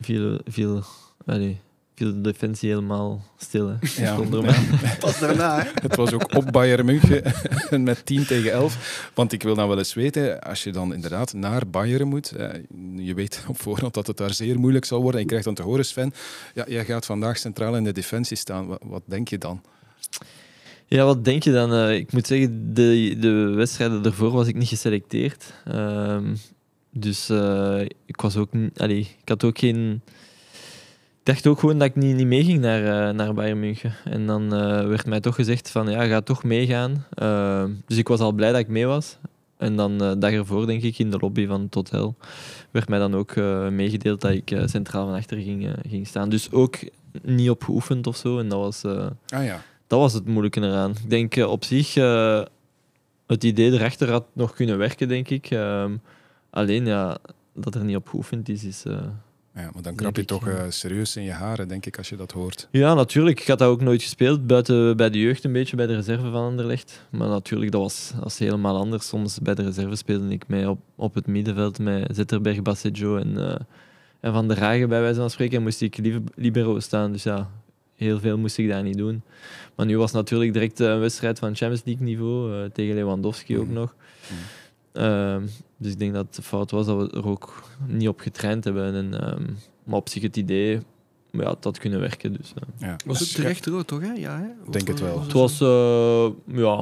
viel, viel, allee, viel de defensie helemaal stil. Hè. Ja. (laughs) Pas daarna, hè? Het was ook op Bayern München (laughs) met 10 tegen 11. Want ik wil nou wel eens weten, als je dan inderdaad naar Bayern moet, eh, je weet op voorhand dat het daar zeer moeilijk zal worden. En je krijgt dan te horen, Sven, ja, jij gaat vandaag centraal in de defensie staan. Wat, wat denk je dan? Ja, wat denk je dan? Eh, ik moet zeggen, de, de wedstrijden ervoor was ik niet geselecteerd. Ehm, dus eh, ik was ook allee, ik had ook geen. Ik dacht ook gewoon dat ik niet, niet meeging naar, eh, naar Bayern München. En dan eh, werd mij toch gezegd van ja, ga toch meegaan. Ehm, dus ik was al blij dat ik mee was. En dan de dag ervoor, denk ik, in de lobby van het hotel, werd mij dan ook eh, meegedeeld dat ik eh, centraal van achter ging, eh, ging staan. Dus ook niet op geoefend of zo. En dat was, eh, Ah ja, het dat was het moeilijke eraan. Ik denk eh, op zich, eh, het idee erachter had nog kunnen werken, denk ik. Ehm, alleen ja, dat er niet op geoefend is, is... eh, Ja, maar dan krap je toch eh, serieus in je haren, denk ik, als je dat hoort. Ja, natuurlijk. Ik had dat ook nooit gespeeld, buiten bij de jeugd een beetje, bij de reserve van Anderlecht. Maar natuurlijk, dat was, was helemaal anders. Soms bij de reserve speelde ik mee op, op het middenveld met Zetterberg, Bassejo en, eh, en Van der Hagen bij wijze van spreken. En moest ik li- libero staan, dus ja, heel veel moest ik daar niet doen. Maar nu was natuurlijk direct een wedstrijd van Champions League niveau, eh, tegen Lewandowski ook Mhm. nog. Mhm. Dus ik denk dat het de fout was dat we er ook niet op getraind hebben. En, ehm, maar op zich het idee, ja, het had kunnen werken. Dus, eh. Ja. Was het terecht rood, toch? Hè? Ja, hè? Denk het wel. was Het was, eh, ja,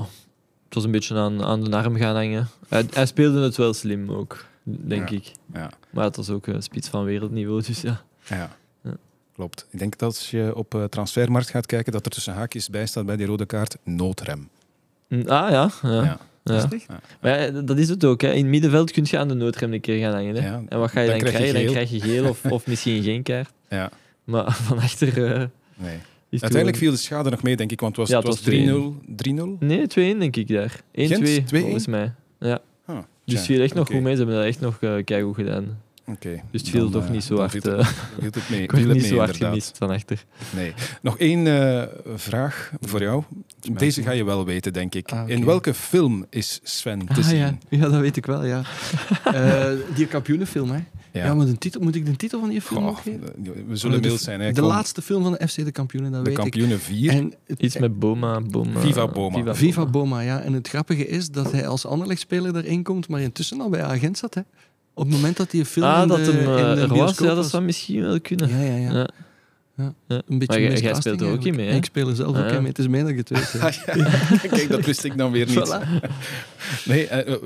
het was een beetje aan, aan de arm gaan hangen. Hij, hij speelde het wel slim ook, denk Ja. ik. Ja, Maar het was ook een spits van wereldniveau, dus ja. ja. Ja. Klopt. Ik denk dat als je op eh, transfermarkt gaat kijken, dat er tussen haakjes bij staat bij die rode kaart noodrem. Mm, Ah ja, ja. Ja. Maar ja, dat is het ook. Hè. In het middenveld kun je aan de noodrem een keer gaan hangen. Hè. Ja, En wat ga je dan dan, krijg je krijgen? Dan krijg je geel of, of misschien geen kaart. (laughs) Ja, Maar (laughs) van achter eh, nee. is het Uiteindelijk viel de schade nog mee, denk ik, want het was, het was was 3-0. 3-0? Nee, 2-1 denk ik daar. 1-2 Gent, 2-1? volgens mij. Ja. Ah, Dus viel echt nog goed mee. Ze hebben dat echt nog uh, keigoed gedaan. Oké. Dus het viel Dan, toch eh, niet zo dan hard. eh, het- mee, (laughs) ik het niet mee, zo hard inderdaad. gemist van achter. Nee. Nog één eh, vraag voor jou. Deze zo. ga je wel weten, denk ik. Ah. In welke film is Sven te Ah, zien? ja. ja, dat weet ik wel, ja. (laughs) Eh, die kampioenenfilm, hè. Ja, maar de titel, moet ik de titel van die film Goh, we zullen Oh, de- mild zijn. Hè. De laatste film van de FC De Kampioenen, dat De weet kampioenen 4. ik. En het- Iets met Boma. Boma Viva Boma. Viva Boma, ja. En het grappige is dat hij als Anderlecht-speler erin komt, maar intussen al bij agent zat, hè. Op het moment dat hij een film Ah, in dat de, hem in eh, de er was. Ja, dat zou misschien wel kunnen. Ja, ja, ja. Ja. Ja. Ja. Een beetje Maar jij- speelt er ook in mee, hè? Ik speel er zelf Ah, ook in mee. Het is mij dat ik het weet. (laughs) (laughs) Kijk, dat wist ik dan weer niet. Voilà. (laughs) Nee, eh, eh,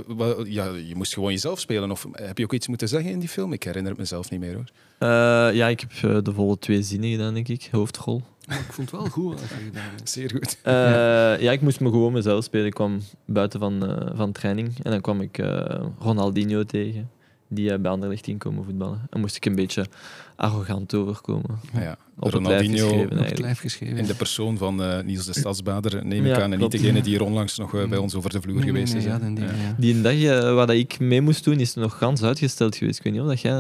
ja, je moest gewoon jezelf spelen. Of heb je ook iets moeten zeggen in die film? Ik herinner het mezelf niet meer hoor. Eh, ja, ik heb de volle twee zinnen gedaan, denk ik. Hoofdrol. Maar ik vond het wel goed wat je gedaan hebt. Zeer goed. Eh, ja. ik moest me gewoon mezelf spelen. Ik kwam buiten van, eh, van training en dan kwam ik eh, Ronaldinho tegen, die eh, bij Anderlecht in komen voetballen. En moest ik een beetje arrogant overkomen. Ja, Op het lijf Ronaldinho geschreven Op het lijf geschreven. in de persoon van eh, Niels de (laughs) Stadsbader, neem ik Ja, aan. En niet degene die hier onlangs nog eh, bij ons over de vloer Nee, nee, geweest nee, is. den die, Ja. ja. Die dag eh, waar dat ik mee moest doen, is nog gans uitgesteld geweest. Ik weet niet of dat jij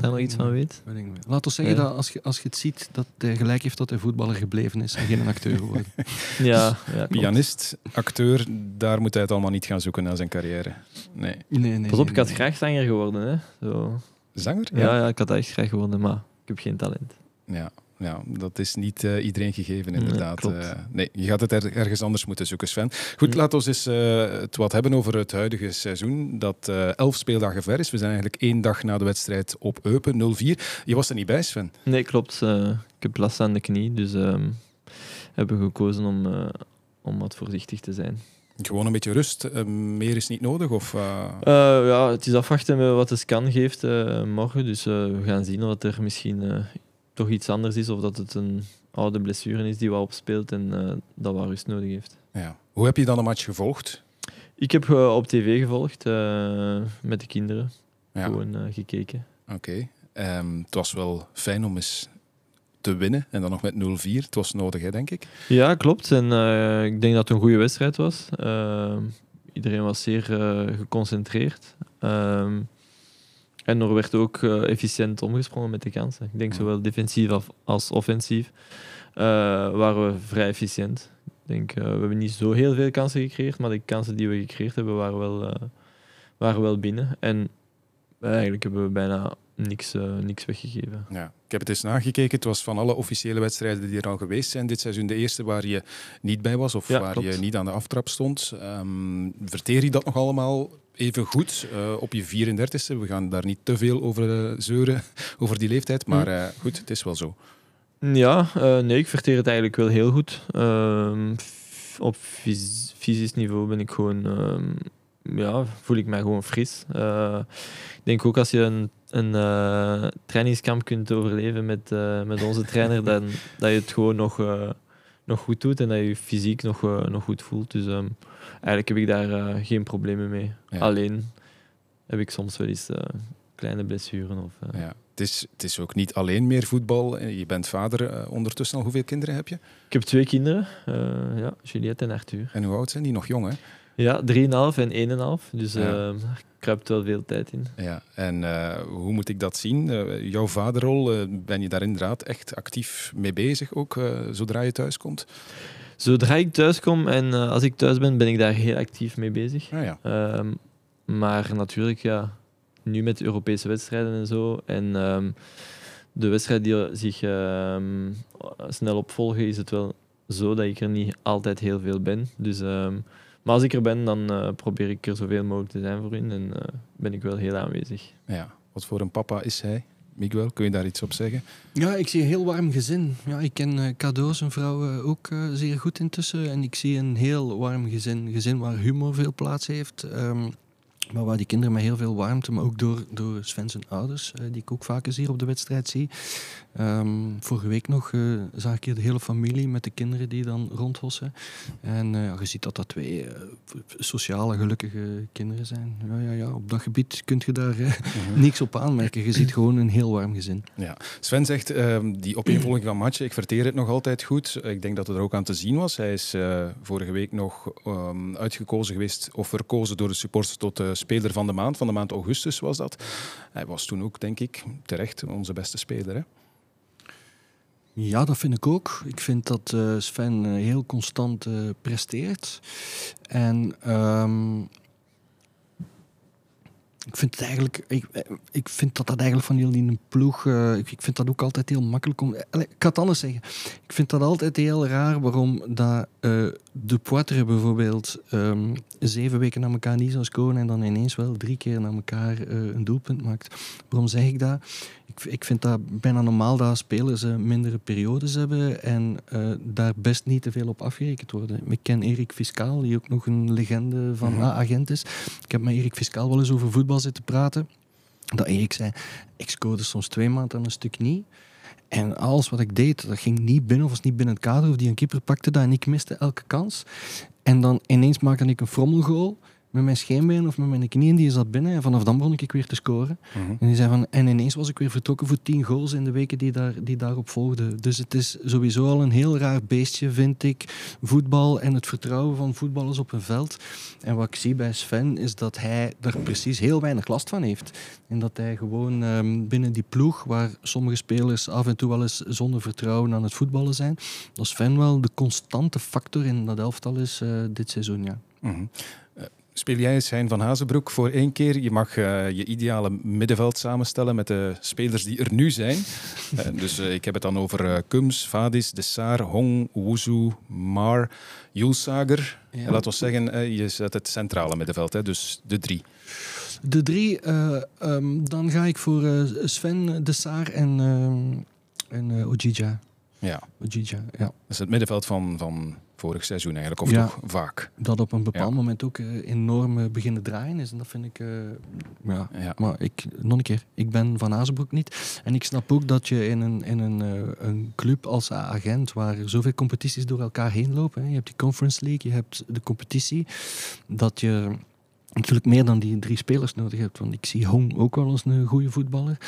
daar nog iets van weet. Laat ons zeggen Ja. dat als je, als je het ziet, dat hij gelijk heeft dat hij voetballer gebleven is en geen een acteur geworden. (laughs) Ja. (laughs) Pianist, acteur, daar moet hij het allemaal niet gaan zoeken na zijn carrière. Nee. Nee, nee, Pas op, nee, ik had nee. graag zanger geworden. Hè. Zo. Zanger? Ja. ja, ik had dat echt graag geworden, maar ik heb geen talent. Ja, ja, dat is niet eh, iedereen gegeven, Nee, inderdaad. klopt. Eh, nee, je gaat het er- ergens anders moeten zoeken, Sven. Goed, Hm. laten we eens eh, het wat hebben over het huidige seizoen. Dat elf speeldagen ver is. We zijn eigenlijk één dag na de wedstrijd op Eupen, 0-4. Je was er niet bij, Sven. Nee, klopt. ik heb last aan de knie, dus ehm hebben we gekozen om, om wat voorzichtig te zijn. Gewoon een beetje rust. eh, meer is niet nodig? Of, eh, Eh, ja, het is afwachten wat de scan geeft morgen, dus we gaan zien of er misschien toch iets anders is of dat het een oude blessure is die wat opspeelt en dat wat rust nodig heeft. ja. Hoe heb je dan de match gevolgd? Ik heb op tv gevolgd met de kinderen, Ja, gewoon gekeken. oké. Ehm, het was wel fijn om eens te winnen. En dan nog met 0-4. Het was nodig, hè, denk ik. Ja, klopt. En eh, ik denk dat het een goede wedstrijd was. Ehm, iedereen was zeer eh, geconcentreerd. Ehm, en er werd ook eh, efficiënt omgesprongen met de kansen. Ik denk Ja. zowel defensief als offensief waren we vrij efficiënt. Ik denk, we hebben niet zo heel veel kansen gecreëerd, maar de kansen die we gecreëerd hebben waren wel, waren wel binnen. En eigenlijk hebben we bijna niks, eh, niks weggegeven. Ja, ik heb het eens nagekeken. Het was van alle officiële wedstrijden die er al geweest zijn dit seizoen de eerste waar je niet bij was of Ja, waar klopt. je niet aan de aftrap stond. Ehm, verteer je dat nog allemaal even goed eh, op je 34ste? We gaan daar niet te veel over eh, zeuren, (laughs) over die leeftijd. Maar eh, goed, het is wel zo. Ja, nee, ik verteer het eigenlijk wel heel goed. Ehm, op fys- fysisch niveau ben ik gewoon, ehm, ja, voel ik mij gewoon fris. Eh, ik denk ook als je een, een eh, trainingskamp kunt overleven met, eh, met onze trainer, dan (laughs) dat je het gewoon nog, nog goed doet en dat je je fysiek nog, nog goed voelt. Dus ehm, eigenlijk heb ik daar geen problemen mee. Ja. Alleen heb ik soms wel eens kleine blessuren. Of, Ja. het, is, het is ook niet alleen meer voetbal. Je bent vader ondertussen al. Hoeveel kinderen heb je? Ik heb twee kinderen, ja, Juliette en Arthur. En hoe oud zijn die? Nog jong, hè? Ja, 3,5 en 1,5. Dus ja. uh, kruipt wel veel tijd in. Ja, en hoe moet ik dat zien? jouw vaderrol, ben je daar inderdaad echt actief mee bezig ook, zodra je thuis komt? Zodra ik thuis kom en als ik thuis ben, ben ik daar heel actief mee bezig. Ah, ja. Ehm, maar natuurlijk, ja, nu met Europese wedstrijden en zo. En um, de wedstrijden die zich snel opvolgen, is het wel zo dat ik er niet altijd heel veel ben. Dus, maar als ik er ben, dan uh, probeer ik er zoveel mogelijk te zijn voor hun en uh, ben ik wel heel aanwezig. Ja, wat voor een papa is hij? Miguel, kun je daar iets op zeggen? Ja, ik zie een heel warm gezin. Ja, ik ken uh, Cadeau, zijn vrouw, ook zeer goed intussen. En ik zie een heel warm gezin. Een gezin waar humor veel plaats heeft. Um, maar waar die kinderen met heel veel warmte, maar ook door, door Sven zijn ouders, uh, die ik ook vaak eens hier op de wedstrijd zie. Um, vorige week nog uh, zag ik hier de hele familie met de kinderen die dan rondhossen. En uh, je ziet dat dat twee sociale, gelukkige kinderen zijn. Ja, ja, ja, op dat gebied kun je daar mm niks op aanmerken. Je ziet gewoon een heel warm gezin. Ja. Sven zegt, ehm, die opeenvolging van matchen, ik verteer het nog altijd goed. Ik denk dat het er ook aan te zien was. Hij is vorige week nog um, uitgekozen geweest, of verkozen door de supporters tot speler van de maand, van de maand augustus was dat. Hij was toen ook, denk ik, terecht onze beste speler. Hè? Ja, dat vind ik ook. Ik vind dat uh, Sven uh, heel constant uh, presteert. En um, ik vind het eigenlijk, ik, ik vind dat dat eigenlijk van heel die ploeg, uh, ik, ik, vind dat ook altijd heel makkelijk om. ik kan het anders zeggen. Ik vind dat altijd heel raar waarom dat uh, de Poitre bijvoorbeeld um, zeven weken na elkaar niet zou scoren en dan ineens wel drie keer na elkaar uh, een doelpunt maakt. Waarom zeg ik dat? Ik, ik vind dat bijna normaal dat spelers mindere periodes hebben en daar best niet te veel op afgerekend worden. Ik ken Erik Fiscaal, die ook nog een legende van -hmm. agent is. Ik heb met Erik Fiscaal wel eens over voetbal zitten praten. Dat Erik zei, ik scoorde soms twee maanden een stuk niet. En alles wat ik deed, dat ging niet binnen of was niet binnen het kader. Of die een keeper pakte dat en ik miste elke kans. En dan ineens maakte ik een frommelgoal met mijn scheenbeen of met mijn knieën, die zat binnen. En vanaf dan begon ik weer te scoren. Mhm. En, die zei van, en ineens was ik weer vertrokken voor tien goals in de weken die, daar, die daarop volgden. Dus het is sowieso al een heel raar beestje, vind ik. Voetbal en het vertrouwen van voetballers op een veld. En wat ik zie bij Sven is dat hij er precies heel weinig last van heeft. En dat hij gewoon um, binnen die ploeg, waar sommige spelers af en toe wel eens zonder vertrouwen aan het voetballen zijn, dat Sven wel de constante factor in dat elftal is uh, dit seizoen. Ja. Mm -hmm. Speel jij Hein van Hazenbroek voor één keer. Je mag uh, je ideale middenveld samenstellen met de spelers die er nu zijn. uh, (laughs) dus uh, ik heb het dan over Kums, Vadis, De Saar, Hong, Wuzu, Mar, Julsager. Ja. En laten we zeggen, je zet het centrale middenveld, hè, dus de drie. De drie, um, dan ga ik voor Sven, De Saar en, en Ojija. Ja. Ojija, ja. Dat is het middenveld van... van vorig seizoen eigenlijk, of ja, toch vaak. Dat op een bepaald ja. moment ook uh, enorm uh, beginnen draaien is. En dat vind ik... Uh, ja. ja. Maar ik, nog een keer, ik ben van Azenbroek niet. En ik snap ook dat je in een, in een, een club als agent, waar zoveel competities door elkaar heen lopen, hè, je hebt die Conference League, je hebt de competitie, dat je natuurlijk meer dan die drie spelers nodig hebt. Want ik zie Hong ook wel als een goede voetballer.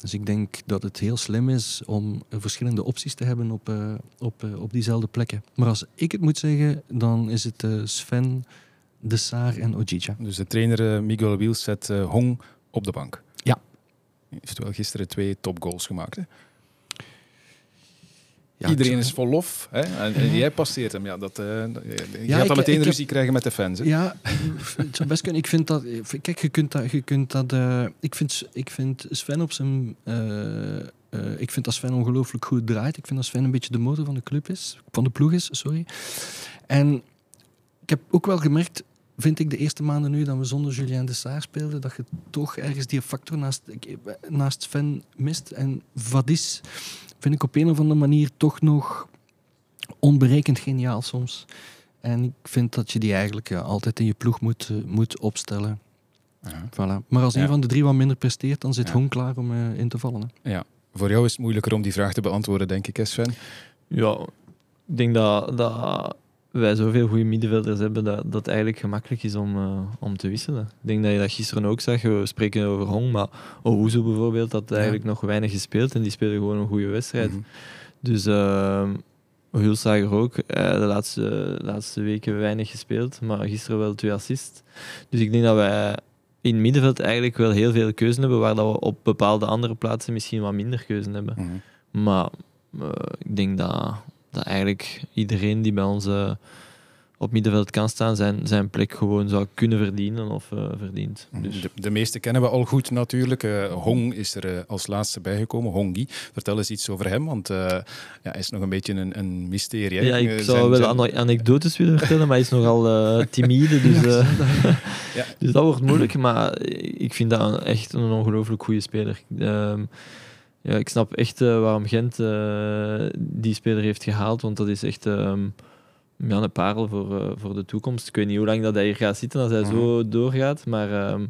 Dus ik denk dat het heel slim is om verschillende opties te hebben op, uh, op, uh, op diezelfde plekken. Maar als ik het moet zeggen, dan is het uh, Sven, De Saar en Ojija. Dus de trainer Miguel Wiels zet Hong op de bank. Ja. Hij heeft wel gisteren twee topgoals gemaakt. Hè? Ja, Iedereen is vol lof. Hè? En, en jij passeert hem. Ja, dat, uh, je ja, gaat dan meteen ruzie heb, krijgen met de fans. Hè? Ja, het zou best kunnen. Ik vind dat... Kijk, je kunt dat... Je kunt dat uh, ik, vind, ik vind Sven op zijn... Uh, ik vind dat Sven ongelooflijk goed draait. Ik vind dat Sven een beetje de motor van de club is. Van de ploeg is, sorry. En ik heb ook wel gemerkt vind ik de eerste maanden nu dat we zonder Julien de Saar speelden, dat je toch ergens die factor naast, naast Sven mist. En Vadis vind ik op een of andere manier toch nog onberekend geniaal soms. En ik vind dat je die eigenlijk ja, altijd in je ploeg moet, uh, moet opstellen. Ja. Voilà. Maar als een ja. van de drie wat minder presteert, dan zit ja. Hong klaar om uh, in te vallen. Hè. Ja. Voor jou is het moeilijker om die vraag te beantwoorden, denk ik, hè Sven? Ja, ik denk dat, dat wij zoveel goede middenvelders hebben dat, dat het eigenlijk gemakkelijk is om, uh, om te wisselen. Ik denk dat je dat gisteren ook zag. We spreken over Hong, maar Owuzu bijvoorbeeld had eigenlijk nog weinig gespeeld en die speelde gewoon een goede wedstrijd. Mm -hmm. Dus uh, Hulsager ook. Uh, de laatste, laatste weken weinig gespeeld, maar gisteren wel twee assists. Dus ik denk dat wij in het middenveld eigenlijk wel heel veel keuze hebben, waar dat we op bepaalde andere plaatsen misschien wat minder keuze hebben. Mm -hmm. Maar uh, ik denk dat, dat eigenlijk iedereen die bij ons uh, op middenveld kan staan, zijn, zijn plek gewoon zou kunnen verdienen of uh, verdient. Dus. De, de, meeste kennen we al goed natuurlijk. Uh, Hong is er als laatste bijgekomen, Hongi. Vertel eens iets over hem, want ja, hij is nog een beetje een, een mysterie. Hè? Ja, ik zou zijn, wel zijn... anekdotes willen vertellen, maar hij is nogal (laughs) timide. Dus, (laughs) ja. dus dat wordt moeilijk, maar ik vind dat echt een ongelooflijk goede speler. Ja, ik snap echt uh, waarom Gent uh, die speler heeft gehaald, want dat is echt um, ja, een parel voor, uh, voor de toekomst. Ik weet niet hoe lang dat hij hier gaat zitten als hij mm. zo doorgaat, maar um,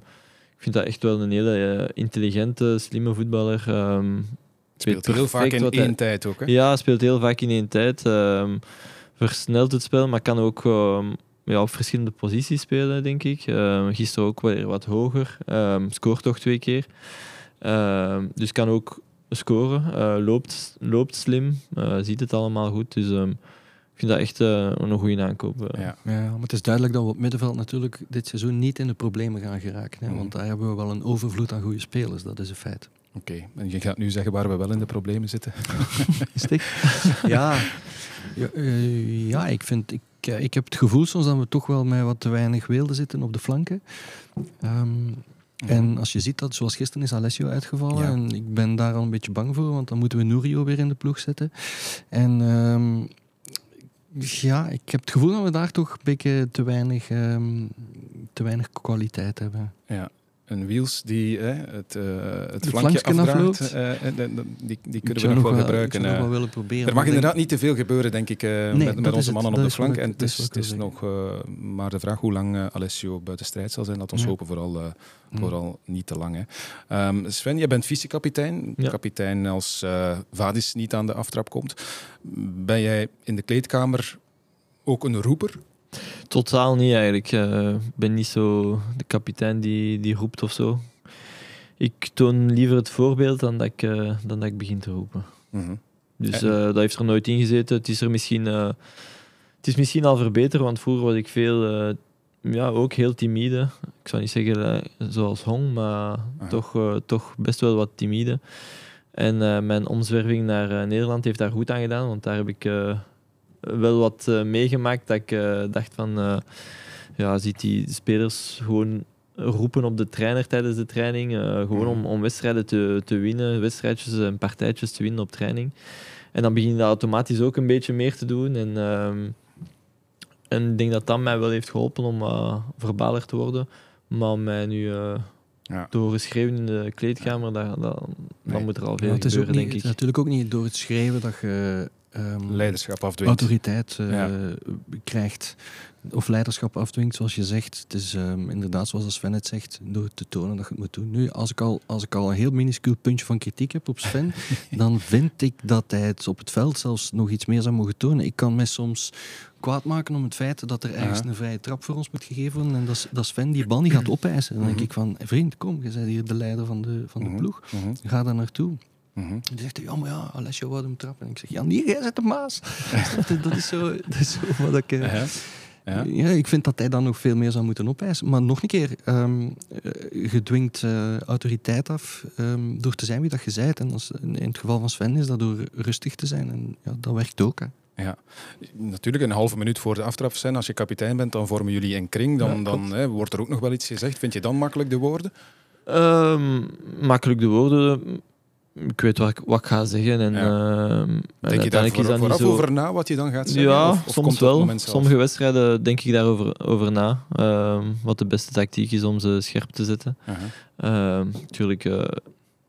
ik vind dat echt wel een hele intelligente, slimme voetballer. Um, speelt heel vaak in één hij... tijd ook. Hè? Ja, speelt heel vaak in één tijd. versnelt het spel, maar kan ook ja, op verschillende posities spelen, denk ik. gisteren ook weer wat hoger. scoort toch twee keer. dus kan ook scoren. Uh, loopt, loopt slim, uh, ziet het allemaal goed. Dus um, ik vind dat echt uh, een goede aankoop. Ja. ja. maar het is duidelijk dat we op middenveld natuurlijk dit seizoen niet in de problemen gaan geraken. Hè, mm. Want daar hebben we wel een overvloed aan goede spelers, dat is een feit. Oké, okay. en je gaat nu zeggen waar we wel in de problemen zitten. (laughs) Stik? (laughs) ja, ja, ja, ik vind... Ik, ik heb het gevoel soms dat we toch wel met wat te weinig weelde zitten op de flanken. Um, en als je ziet dat, zoals gisteren is Alessio uitgevallen. Ja. En ik ben daar al een beetje bang voor, want dan moeten we Nurio weer in de ploeg zetten. En um, ja, ik heb het gevoel dat we daar toch een beetje te weinig, um, te weinig kwaliteit hebben. Ja, een Wiels die eh, het, uh, het flankje afdraagt, uh, die, die kunnen we nog wel gebruiken. Nog wel willen proberen, er mag inderdaad niet te veel gebeuren, denk ik, nee, met, met onze mannen op de flank. En het is, het is nog maar de vraag hoe lang Alessio buiten strijd zal zijn. Laat ons ja. hopen vooral, vooral niet te lang. Hè. Um, Sven, jij bent vice-kapitein. Ja. Kapitein als Vadis niet aan de aftrap komt. Ben jij in de kleedkamer ook een roeper? Totaal niet eigenlijk. Ik uh, ben niet zo de kapitein die, die roept of zo. Ik toon liever het voorbeeld dan dat ik, uh, dan dat ik begin te roepen. Mm -hmm. Dus uh, dat heeft er nooit in gezeten. Het is er misschien, het is misschien al verbeterd, want vroeger was ik veel, ja, ook heel timide. Ik zou niet zeggen zoals Hong, maar toch, toch best wel wat timide. En mijn omzwerving naar Nederland heeft daar goed aan gedaan, want daar heb ik wel wat uh, meegemaakt dat ik uh, dacht van, uh, ja, ziet die spelers gewoon roepen op de trainer tijdens de training, gewoon om, om wedstrijden te, te winnen, wedstrijdjes en partijtjes te winnen op training. En dan begin je dat automatisch ook een beetje meer te doen. En, ehm, en ik denk dat dat mij wel heeft geholpen om verbaler te worden. Maar om mij nu ja. door geschreven in de kleedkamer, dat, dat, nee. dan moet er al veel ja, gebeuren, niet, denk ik. Het is natuurlijk ook niet door het schrijven dat je um, leiderschap afdwingt. autoriteit uh, ja. krijgt of leiderschap afdwingt, zoals je zegt. Het is um, inderdaad, zoals Sven het zegt, door te tonen dat je het moet doen. Nu, als ik al, als ik al een heel minuscuul puntje van kritiek heb op Sven, (laughs) dan vind ik dat hij het op het veld zelfs nog iets meer zou mogen tonen. Ik kan mij soms kwaad maken om het feit dat er ergens een vrije trap voor ons moet gegeven worden en dat, dat Sven die bal niet gaat (clears throat) opeisen. Dan denk ik van, vriend, kom, je bent hier de leider van de, van de mhm. ploeg. Mhm. Ga daar naartoe. Mm-hmm. Die zegt, ja, maar ja, Alessio wou hem trappen. En ik zeg, ja, nee, jij zit de Maas. (laughs) dat, is zo, dat is zo wat ik... Uh, ja. ja. ik vind dat hij dan nog veel meer zou moeten opeisen. Maar nog een keer, um, je dwingt uh, autoriteit af um, door te zijn wie dat je bent. En als, in het geval van Sven is dat door rustig te zijn. En ja, dat werkt ook. Hè. Ja, natuurlijk een halve minuut voor de aftrap zijn. Als je kapitein bent, dan vormen jullie een kring. Dan, ja, dan hè, wordt er ook nog wel iets gezegd. Vind je dan makkelijk de woorden? Um, makkelijk de woorden ik weet wat ik, wat ik ga zeggen. En, ja. uh, denk je daar voor, is vooraf zo... over na wat je dan gaat zeggen? Ja, of, of soms wel. Sommige wedstrijden denk ik daarover over na. Uh, wat de beste tactiek is om ze scherp te zetten. Uh -huh. natuurlijk uh,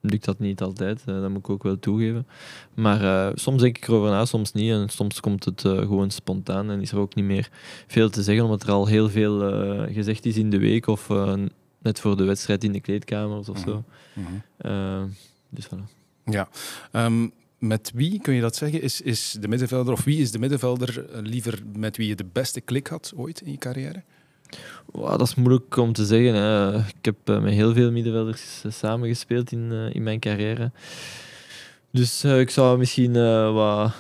lukt dat niet altijd, eh, dat moet ik ook wel toegeven. Maar eh, soms denk ik erover na, soms niet. En soms komt het gewoon spontaan en is er ook niet meer veel te zeggen, omdat er al heel veel gezegd is in de week of net voor de wedstrijd in de kleedkamers of zo. dus voilà. Ja. Um, met wie, kun je dat zeggen, is, is de middenvelder, of wie is de middenvelder eh, liever met wie je de beste klik had ooit in je carrière? Wow, dat is moeilijk om te zeggen. Hè. Ik heb uh, met heel veel middenvelders samengespeeld in, uh, in mijn carrière. Dus uh, ik zou misschien wat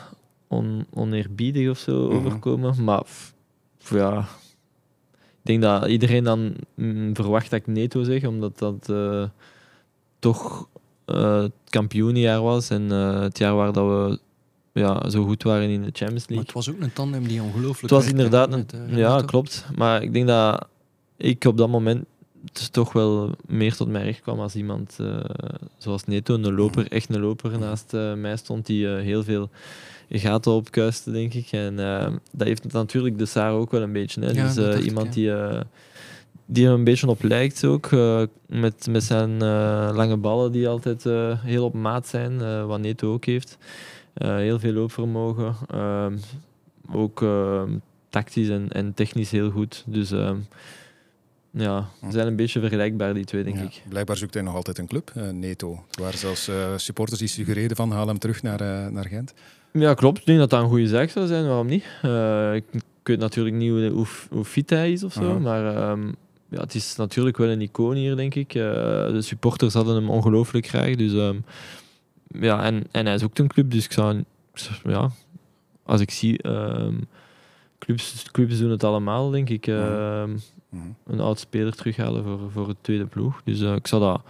on, oneerbiedig of zo mm -hmm. overkomen. Maar ja, ik denk dat iedereen dan mm, verwacht dat ik Neto zeg, omdat dat toch het kampioenjaar was en het jaar waar dat we ja, zo goed waren in de Champions League. Maar het was ook een tandem die ongelooflijk Het was inderdaad een, met, uh, Ja, klopt. Maar ik denk dat ik op dat moment toch wel meer tot mij recht kwam als iemand zoals Neto, een loper, echt een loper naast mij stond, die heel veel gaten opkuiste, denk ik. En dat heeft natuurlijk de Saar ook wel een beetje. Hè. Ja, dus iemand ik, ja. die die er een beetje op lijkt ook. Uh, met, met zijn uh, lange ballen die altijd uh, heel op maat zijn, wat Neto ook heeft. heel veel loopvermogen. Ehm, ook ehm, tactisch en, en technisch heel goed. Dus ehm, ja, ze zijn een beetje vergelijkbaar, die twee, denk ja, ik. Blijkbaar zoekt hij nog altijd een club, Neto. Waar zelfs supporters die suggereerden van haal hem terug naar, naar Gent. Ja, klopt. Ik denk dat dat een goede zaak zou zijn. Waarom niet? ik, ik weet natuurlijk niet hoe, hoe, fit hij is of zo, -huh. maar ja, het is natuurlijk wel een icoon hier, denk ik. Uh, de supporters hadden hem ongelooflijk graag. Dus, um, ja, en, en hij is ook een club, dus ik zou... Ja, als ik zie... Um, clubs, clubs doen het allemaal, denk ik. Uh, een oud speler terughalen voor, voor het tweede ploeg. Dus uh, ik zou dat...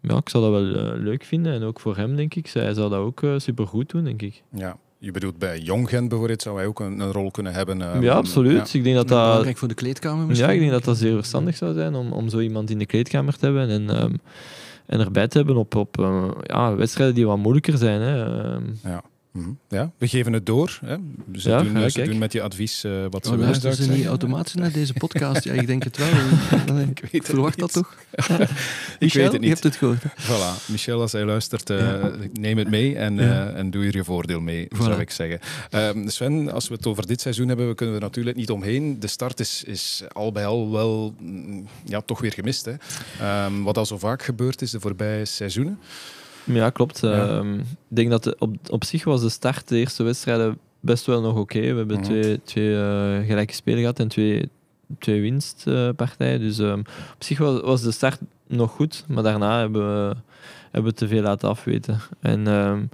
Ja, ik zou dat wel leuk vinden. En ook voor hem, denk ik. Hij zou dat ook super goed doen, denk ik. Ja, je bedoelt bij Jong Gent bijvoorbeeld, zou hij ook een, een rol kunnen hebben? Uh, ja, absoluut. Ja. Ik denk dat dat... Belangrijk voor de kleedkamer misschien. Ja, ik denk dat dat zeer verstandig zou zijn om, om zo iemand in de kleedkamer te hebben en, um, en erbij te hebben op, op uh, ja, wedstrijden die wat moeilijker zijn. Hè. Um, ja. Mm Ja, we geven het door. Hè. Ze, ja, doen, ja, ze doen met je advies uh, wat ze oh, willen. Luisteren ze niet automatisch naar deze (laughs) podcast? Ja, ik denk het wel. (laughs) ik weet verwacht dat toch? ik weet het niet. (laughs) Je hebt het gehoord. Voilà. Michel, als hij luistert, uh, ja. neem het mee en, uh, en doe er je voordeel mee, voilà. zou ik zeggen. Um, Sven, als we het over dit seizoen hebben, we kunnen er natuurlijk niet omheen. De start is, is al bij al wel mm, ja, toch weer gemist. Hè. Um, wat al zo vaak gebeurd is de voorbije seizoenen. Ja, klopt. Ja. Ik denk dat de, op, op zich was de start, de eerste wedstrijden, best wel nog oké. Okay. We hebben mm -hmm. twee, twee uh, gelijke spelen gehad en twee, twee winstpartijen. Dus um, op zich was, was de start nog goed, maar daarna hebben we, hebben we te veel laten afweten. En um,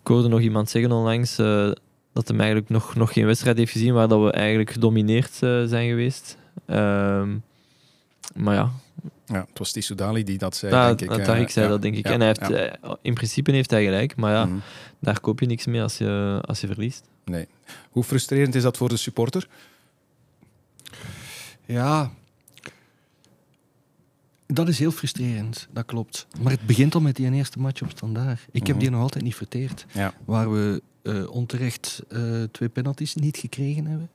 ik hoorde nog iemand zeggen onlangs uh, dat hij eigenlijk nog, nog geen wedstrijd heeft gezien waar dat we eigenlijk gedomineerd uh, zijn geweest. maar ja, ja, het was Tissoudali die dat zei, ja, denk ik. Tarik zei ja, dat, denk ik. Ja, en hij heeft, eh, in principe heeft hij gelijk, maar ja, mm. daar koop je niks mee als je, als je verliest. Nee. Hoe frustrerend is dat voor de supporter? Ja, dat is heel frustrerend, dat klopt. Maar het begint al met die eerste match op standaard. Ik heb mhm. die nog altijd niet verteerd. Ja. Waar we uh, onterecht uh, twee penalties niet gekregen hebben.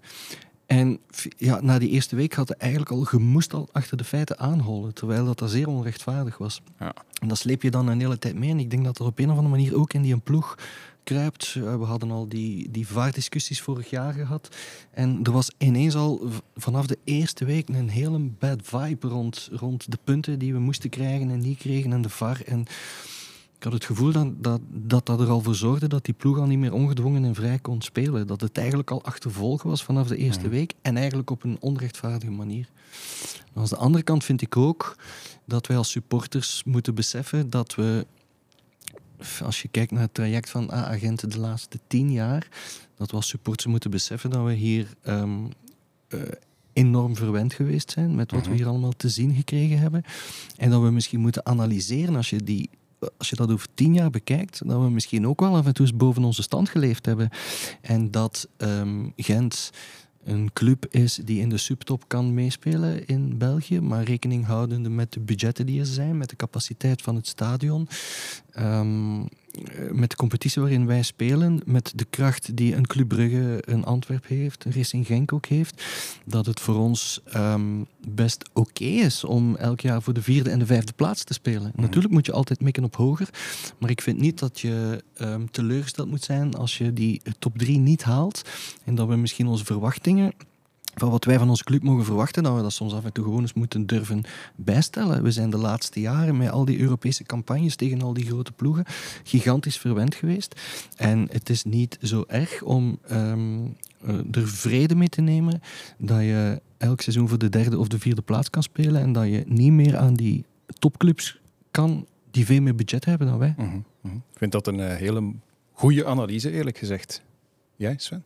En ja, na die eerste week had hij eigenlijk al, gemoest al achter de feiten aanholen, terwijl dat, dat zeer onrechtvaardig was. Ja. En dat sleep je dan een hele tijd mee. En ik denk dat er op een of andere manier ook in die ploeg kruipt. We hadden al die, die vaardiscussies vorig jaar gehad. En er was ineens al vanaf de eerste week een hele bad vibe rond, rond de punten die we moesten krijgen en die kregen en de VAR. En ik had het gevoel dat dat, dat dat er al voor zorgde dat die ploeg al niet meer ongedwongen en vrij kon spelen. Dat het eigenlijk al achtervolgen was vanaf de eerste week en eigenlijk op een onrechtvaardige manier. En aan de andere kant vind ik ook dat wij als supporters moeten beseffen dat we, als je kijkt naar het traject van A-agenten de laatste tien jaar, dat we als supporters moeten beseffen dat we hier um, uh, enorm verwend geweest zijn met wat we mhm. hier allemaal te zien gekregen hebben. En dat we misschien moeten analyseren als je die als je dat over tien jaar bekijkt, dat we misschien ook wel af en toe eens boven onze stand geleefd hebben. En dat um, Gent een club is die in de subtop kan meespelen in België, maar rekening houdende met de budgetten die er zijn, met de capaciteit van het stadion, um, met de competitie waarin wij spelen, met de kracht die een Club Brugge, een Antwerp heeft, een Racing Genk ook heeft, dat het voor ons um, best oké okay is om elk jaar voor de vierde en de vijfde plaats te spelen. Mm. Natuurlijk moet je altijd mikken op hoger, maar ik vind niet dat je um, teleurgesteld moet zijn als je die top drie niet haalt en dat we misschien onze verwachtingen van wat wij van onze club mogen verwachten, dat we dat soms af en toe gewoon eens moeten durven bijstellen. We zijn de laatste jaren met al die Europese campagnes tegen al die grote ploegen gigantisch verwend geweest. En het is niet zo erg om ehm, eh, er vrede mee te nemen dat je elk seizoen voor de derde of de vierde plaats kan spelen en dat je niet meer aan die topclubs kan die veel meer budget hebben dan wij. Mhm, mhm. Ik vind dat een uh, hele goede analyse, eerlijk gezegd. Jij, Sven?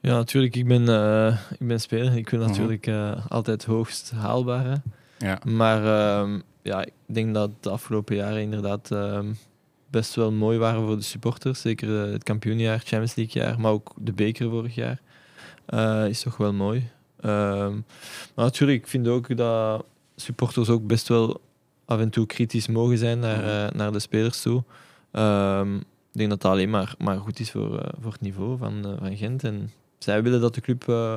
Ja, natuurlijk. Ik ben, uh, ik ben speler. Ik wil natuurlijk uh, altijd hoogst haalbare. Ja. Maar uh, ja, ik denk dat de afgelopen jaren inderdaad ehm, best wel mooi waren voor de supporters. Zeker het kampioenjaar, Champions League jaar, maar ook de beker vorig jaar. is toch wel mooi. Ehm, maar natuurlijk, ik vind ook dat supporters ook best wel af en toe kritisch mogen zijn naar, naar de spelers toe. Ik denk dat dat alleen maar, maar goed is voor, voor het niveau van, van Gent. En zij willen dat de club uh,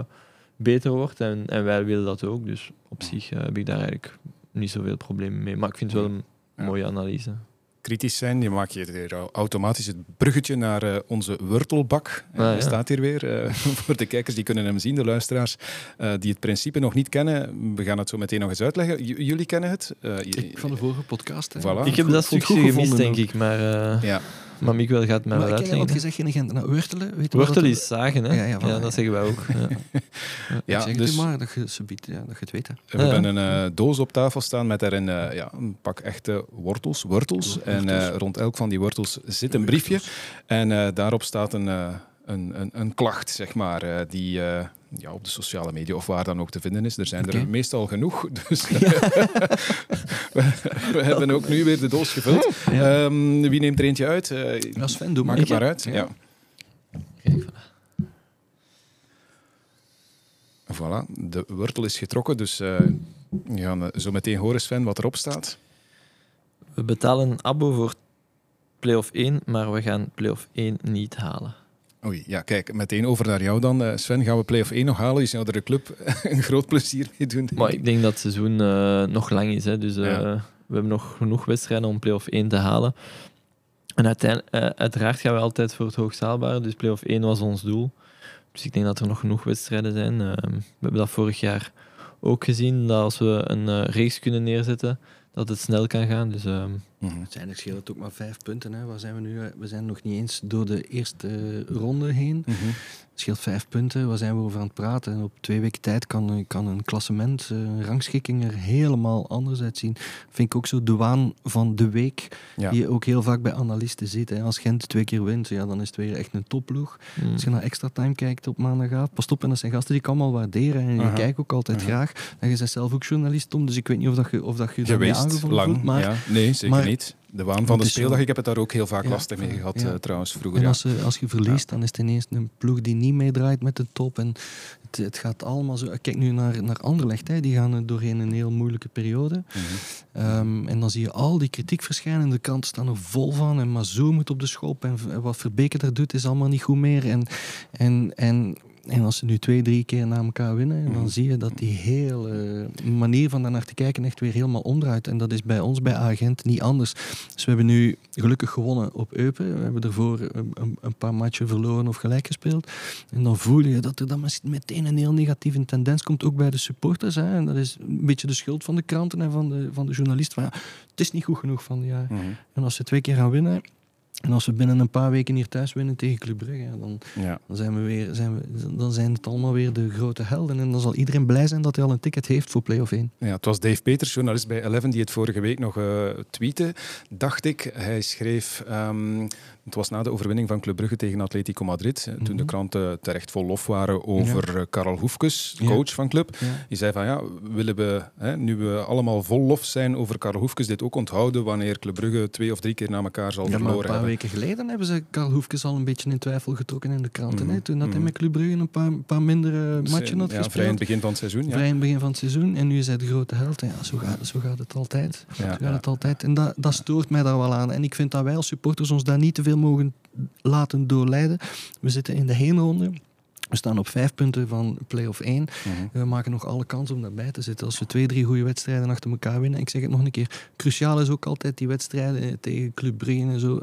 beter wordt en, en wij willen dat ook. Dus op zich uh, heb ik daar eigenlijk niet zoveel problemen mee. Maar ik vind het wel een ja. mooie analyse. Kritisch zijn, je maakt je automatisch het bruggetje naar uh, onze wortelbak. Ah, ja. staat hier weer. (laughs) voor de kijkers die kunnen hem zien, de luisteraars die het principe nog niet kennen. We gaan het zo meteen nog eens uitleggen. J jullie kennen het? ik van de vorige podcast. Voilà. Ik heb dat stukje gemist, denk ik. Maar, ja. Maar Miguel gaat mij wel uitleggen. Want je zegt geen Gent. Nou, wortelen, weet Wortel is zagen, hè? Ja, ja, ja, dat zeggen wij ook. Ja. (laughs) ja, zeg dus, maar dat je, subiet, ja, dat je het weet. Hè. We hebben een uh, doos op tafel staan met daarin uh, ja, een pak echte wortels, wortels. En uh, rond elk van die wortels zit een briefje. En daarop staat een, een, een, een, klacht, zeg maar, die ja, op de sociale media of waar dan ook te vinden is. Er zijn okay. er meestal genoeg. (laughs) Dus ja. (laughs) we, we, hebben ook nu weer de doos gevuld. Ja. Um, wie neemt er eentje uit? Uh, Als Sven, doe Maak het maar uit. Ja. Voilà. De wortel is getrokken, dus we gaan zo meteen horen, Sven, wat erop staat. We betalen een abo voor play-off 1, maar we gaan play-off 1 niet halen. Oei, ja, kijk, meteen over naar jou dan. Uh, Sven, gaan we play-off 1 nog halen? Je zou er de club (laughs) een groot plezier mee doen. Maar ik denk dat het seizoen uh, nog lang is. Hè. Dus uh, ja. we hebben nog genoeg wedstrijden om play-off 1 te halen. En uiteindelijk, uiteraard gaan we altijd voor het hoogzaalbare. Dus play-off 1 was ons doel. Dus ik denk dat er nog genoeg wedstrijden zijn. we hebben dat vorig jaar ook gezien. Dat als we een race kunnen neerzetten, dat het snel kan gaan. Dus, mm-hmm. Uiteindelijk scheelt het ook maar vijf punten. Hè. Waar zijn we nu? We zijn nog niet eens door de eerste ronde heen. Het scheelt vijf punten. Waar zijn we over aan het praten? En op twee weken tijd kan, kan een klassement, een rangschikking er helemaal anders uitzien. Vind ik ook zo de waan van de week, ja. die je ook heel vaak bij analisten ziet. Hè. Als Gent twee keer wint, ja, dan is het weer echt een topploeg. Mm. Als je naar extra time kijkt op maandagavond, pas op, en dat zijn gasten die ik allemaal waarderen. En je kijkt ook altijd graag. En je bent zelf ook journalist, Tom, dus ik weet niet of, dat je, of dat je Geweest, lang, voelt, maar, ja. Nee, zeker maar, niet. De waan van de speeldag, ik heb het daar ook heel vaak ja, lastig mee gehad ja. uh, trouwens vroeger. En als, je, als je verliest, dan is het ineens een ploeg die niet meedraait met de top. En het, het gaat allemaal zo... Kijk nu naar, naar Anderlecht, hè. die gaan doorheen een heel moeilijke periode. Mm-hmm. Um, en dan zie je al die kritiek verschijnen. De kranten staan er vol van. En Mazou moet op de schop. En wat Verbeke daar doet, is allemaal niet goed meer. En, en, en en als ze nu twee, drie keer na elkaar winnen, dan zie je dat die hele manier van daarnaar te kijken echt weer helemaal omdraait. En dat is bij ons, bij Agent, niet anders. Dus we hebben nu gelukkig gewonnen op Eupen. We hebben ervoor een, een paar matchen verloren of gelijk gespeeld. En dan voel je dat er dan meteen een heel negatieve tendens komt, ook bij de supporters. Hè. En dat is een beetje de schuld van de kranten en van de, van de journalisten. Van, ja, het is niet goed genoeg van jaar. Mm -hmm. En als ze twee keer gaan winnen, en als we binnen een paar weken hier thuis winnen tegen Club Brugge, dan, ja. dan, zijn we weer, zijn we, dan zijn het allemaal weer de grote helden. En dan zal iedereen blij zijn dat hij al een ticket heeft voor play-off 1. Ja, het was Dave Peters, journalist bij Eleven, die het vorige week nog uh, tweette, dacht ik. Hij schreef... Um, het was na de overwinning van Club Brugge tegen Atletico Madrid. Mm -hmm. Toen de kranten terecht vol lof waren over ja. Karel Hoefkes, de coach ja. van Club. Ja. Die zei van ja, willen we, hè, nu we allemaal vol lof zijn over Karel Hoefkes, dit ook onthouden wanneer Club Brugge twee of drie keer na elkaar zal verloren hebben. Een paar weken geleden hebben ze Karel Hoefkes al een beetje in twijfel getrokken in de kranten. Mm -hmm. Toen had hij met Club Brugge een paar, paar mindere dus, matchen had gespeeld. Vrij in het begin van het seizoen. Vrij in het begin van het seizoen. En nu is hij de grote held. Ja, zo gaat, zo gaat het altijd. Zo gaat het altijd. En dat, dat stoort mij daar wel aan. En ik vind dat wij als supporters ons daar niet te veel mogen laten doorleiden. We zitten in de heenronde. We staan op vijf punten van play-off 1. Mm-hmm. We maken nog alle kans om daarbij te zitten. Als we twee, drie goede wedstrijden achter elkaar winnen. Ik zeg het nog een keer. Cruciaal is ook altijd die wedstrijden tegen Club Brugge en zo.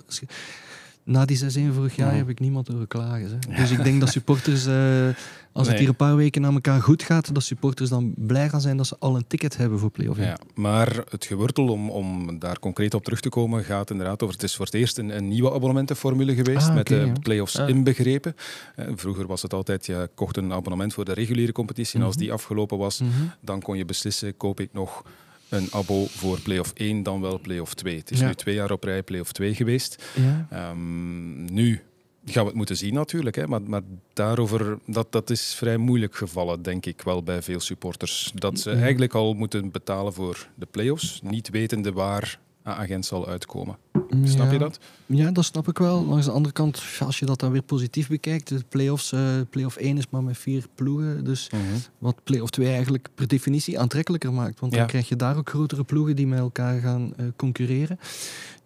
Na die 6-1 vorig jaar Ja. heb ik niemand horen klagen. Hè. Dus ik denk dat supporters, eh, als het hier een paar weken aan elkaar goed gaat, dat supporters dan blij gaan zijn dat ze al een ticket hebben voor play-off. Ja, maar het gewortel, om, om daar concreet op terug te komen, gaat inderdaad over... Het is voor het eerst een, een nieuwe abonnementenformule geweest, Ah, met de play-offs Ah. inbegrepen. Eh, vroeger was het altijd, je kocht een abonnement voor de reguliere competitie en als Mhm. die afgelopen was, Mhm. dan kon je beslissen, koop ik nog een abo voor play-off 1, dan wel play-off 2. Het is Ja. nu twee jaar op rij play-off 2 geweest. Ja. Ehm, nu gaan we het moeten zien natuurlijk, hè, maar, maar daarover, dat, dat is vrij moeilijk gevallen, denk ik wel, bij veel supporters. Dat ze Ja. eigenlijk al moeten betalen voor de play-offs, niet wetende waar agent zal uitkomen. Snap je dat? Ja, dat snap ik wel. Langs de andere kant, als je dat dan weer positief bekijkt, de play-offs, eh play-off 1 is maar met vier ploegen. Dus wat play-off 2 eigenlijk per definitie aantrekkelijker maakt. Want dan krijg je daar ook grotere ploegen die met elkaar gaan eh, concurreren.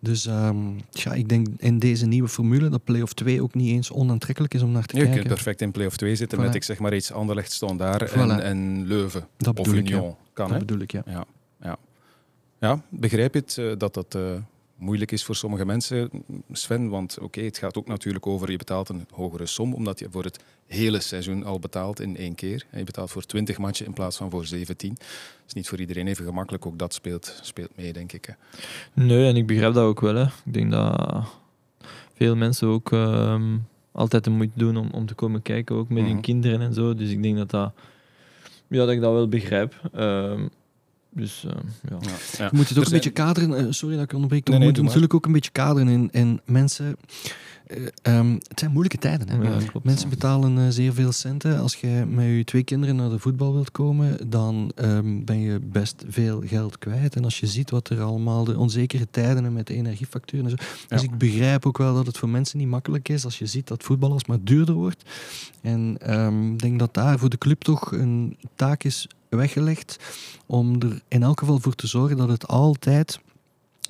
Dus ehm, ja, ik denk in deze nieuwe formule dat play-off 2 ook niet eens onaantrekkelijk is om naar te Ja, je kijken. kunt perfect in play-off 2 zitten Voilà. met, ik zeg maar iets, Anderlecht, Standaard Voilà. en, en Leuven. Dat Of bedoel ik, ja. Union. Kan, Dat bedoel ik, ja. Ja, ja. begrijp je het, eh, dat dat eh, moeilijk is voor sommige mensen, Sven? Want oké, het gaat ook natuurlijk over, je betaalt een hogere som, omdat je voor het hele seizoen al betaalt in één keer. En je betaalt voor 20 matchen in plaats van voor 17. Dat is niet voor iedereen even gemakkelijk, ook dat speelt, speelt mee, denk ik. Hè. Nee, en ik begrijp dat ook wel. Hè. Ik denk dat veel mensen ook ehm, altijd de moeite doen om, om te komen kijken, ook met Mhm. hun kinderen en zo. Dus ik denk dat, dat, ja, dat ik dat wel begrijp. Ehm, dus ehm, ja. Ja. Ja. Je moet het ook Er een zijn- beetje kaderen. eh, sorry dat ik onderbreek. Nee, je nee, moet natuurlijk ook een beetje kaderen in, in mensen. eh, ehm, het zijn moeilijke tijden. Hè? Ja, klopt. Mensen betalen eh, zeer veel centen. Als je met je twee kinderen naar de voetbal wilt komen, dan ehm, ben je best veel geld kwijt. En als je ziet wat er allemaal, de onzekere tijden en met de energiefacturen en zo. Dus Ja. ik begrijp ook wel dat het voor mensen niet makkelijk is als je ziet dat voetbal alsmaar duurder wordt. En ehm, ik denk dat daar voor de club toch een taak is weggelegd om er in elk geval voor te zorgen dat het altijd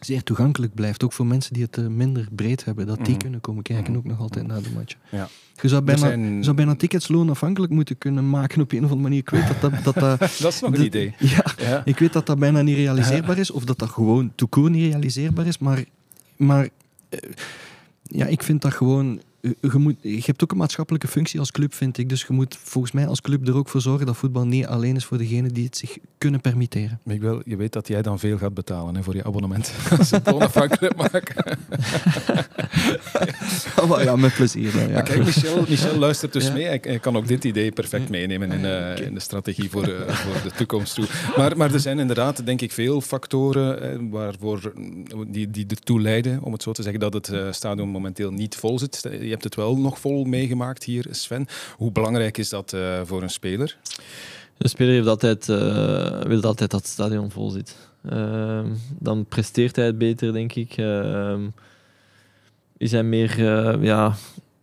zeer toegankelijk blijft. Ook voor mensen die het eh, minder breed hebben, dat die Mhm. kunnen komen kijken, Mhm. ook nog altijd naar de match. Ja. Je zou bijna, zijn- je zou bijna tickets loonafhankelijk moeten kunnen maken op een of andere manier. Ik weet dat dat... dat, dat (laughs) Dat is nog een de- idee. Ja, Ja. ik weet dat dat bijna niet realiseerbaar is, of dat dat gewoon toekoor niet realiseerbaar is, maar, maar eh, ja, ik vind dat gewoon... eh, Je, moet, je hebt ook een maatschappelijke functie als club, vind ik. Dus je moet volgens mij als club er ook voor zorgen dat voetbal niet alleen is voor degenen die het zich kunnen permitteren. Miguel, je weet dat jij dan veel gaat betalen hè, voor je abonnement. (laughs) Als ze het onafhankelijk maken. (laughs) ja, met plezier. dan, ja. Maar kijk, Michel, Michel luistert dus Ja. mee. Hij, hij kan ook dit idee perfect meenemen in, eh, in de strategie voor, eh, voor de toekomst toe. Maar, maar er zijn inderdaad, denk ik, veel factoren eh, waarvoor, die, die ertoe leiden, om het zo te zeggen, dat het eh, stadion momenteel niet vol zit. Je hebt het wel nog vol meegemaakt hier, Sven. Hoe belangrijk is dat eh, voor een speler? De speler heeft altijd, eh, wil altijd dat het stadion vol zit. Ehm, dan presteert hij het beter, denk ik. Ehm, is hij meer eh, ja,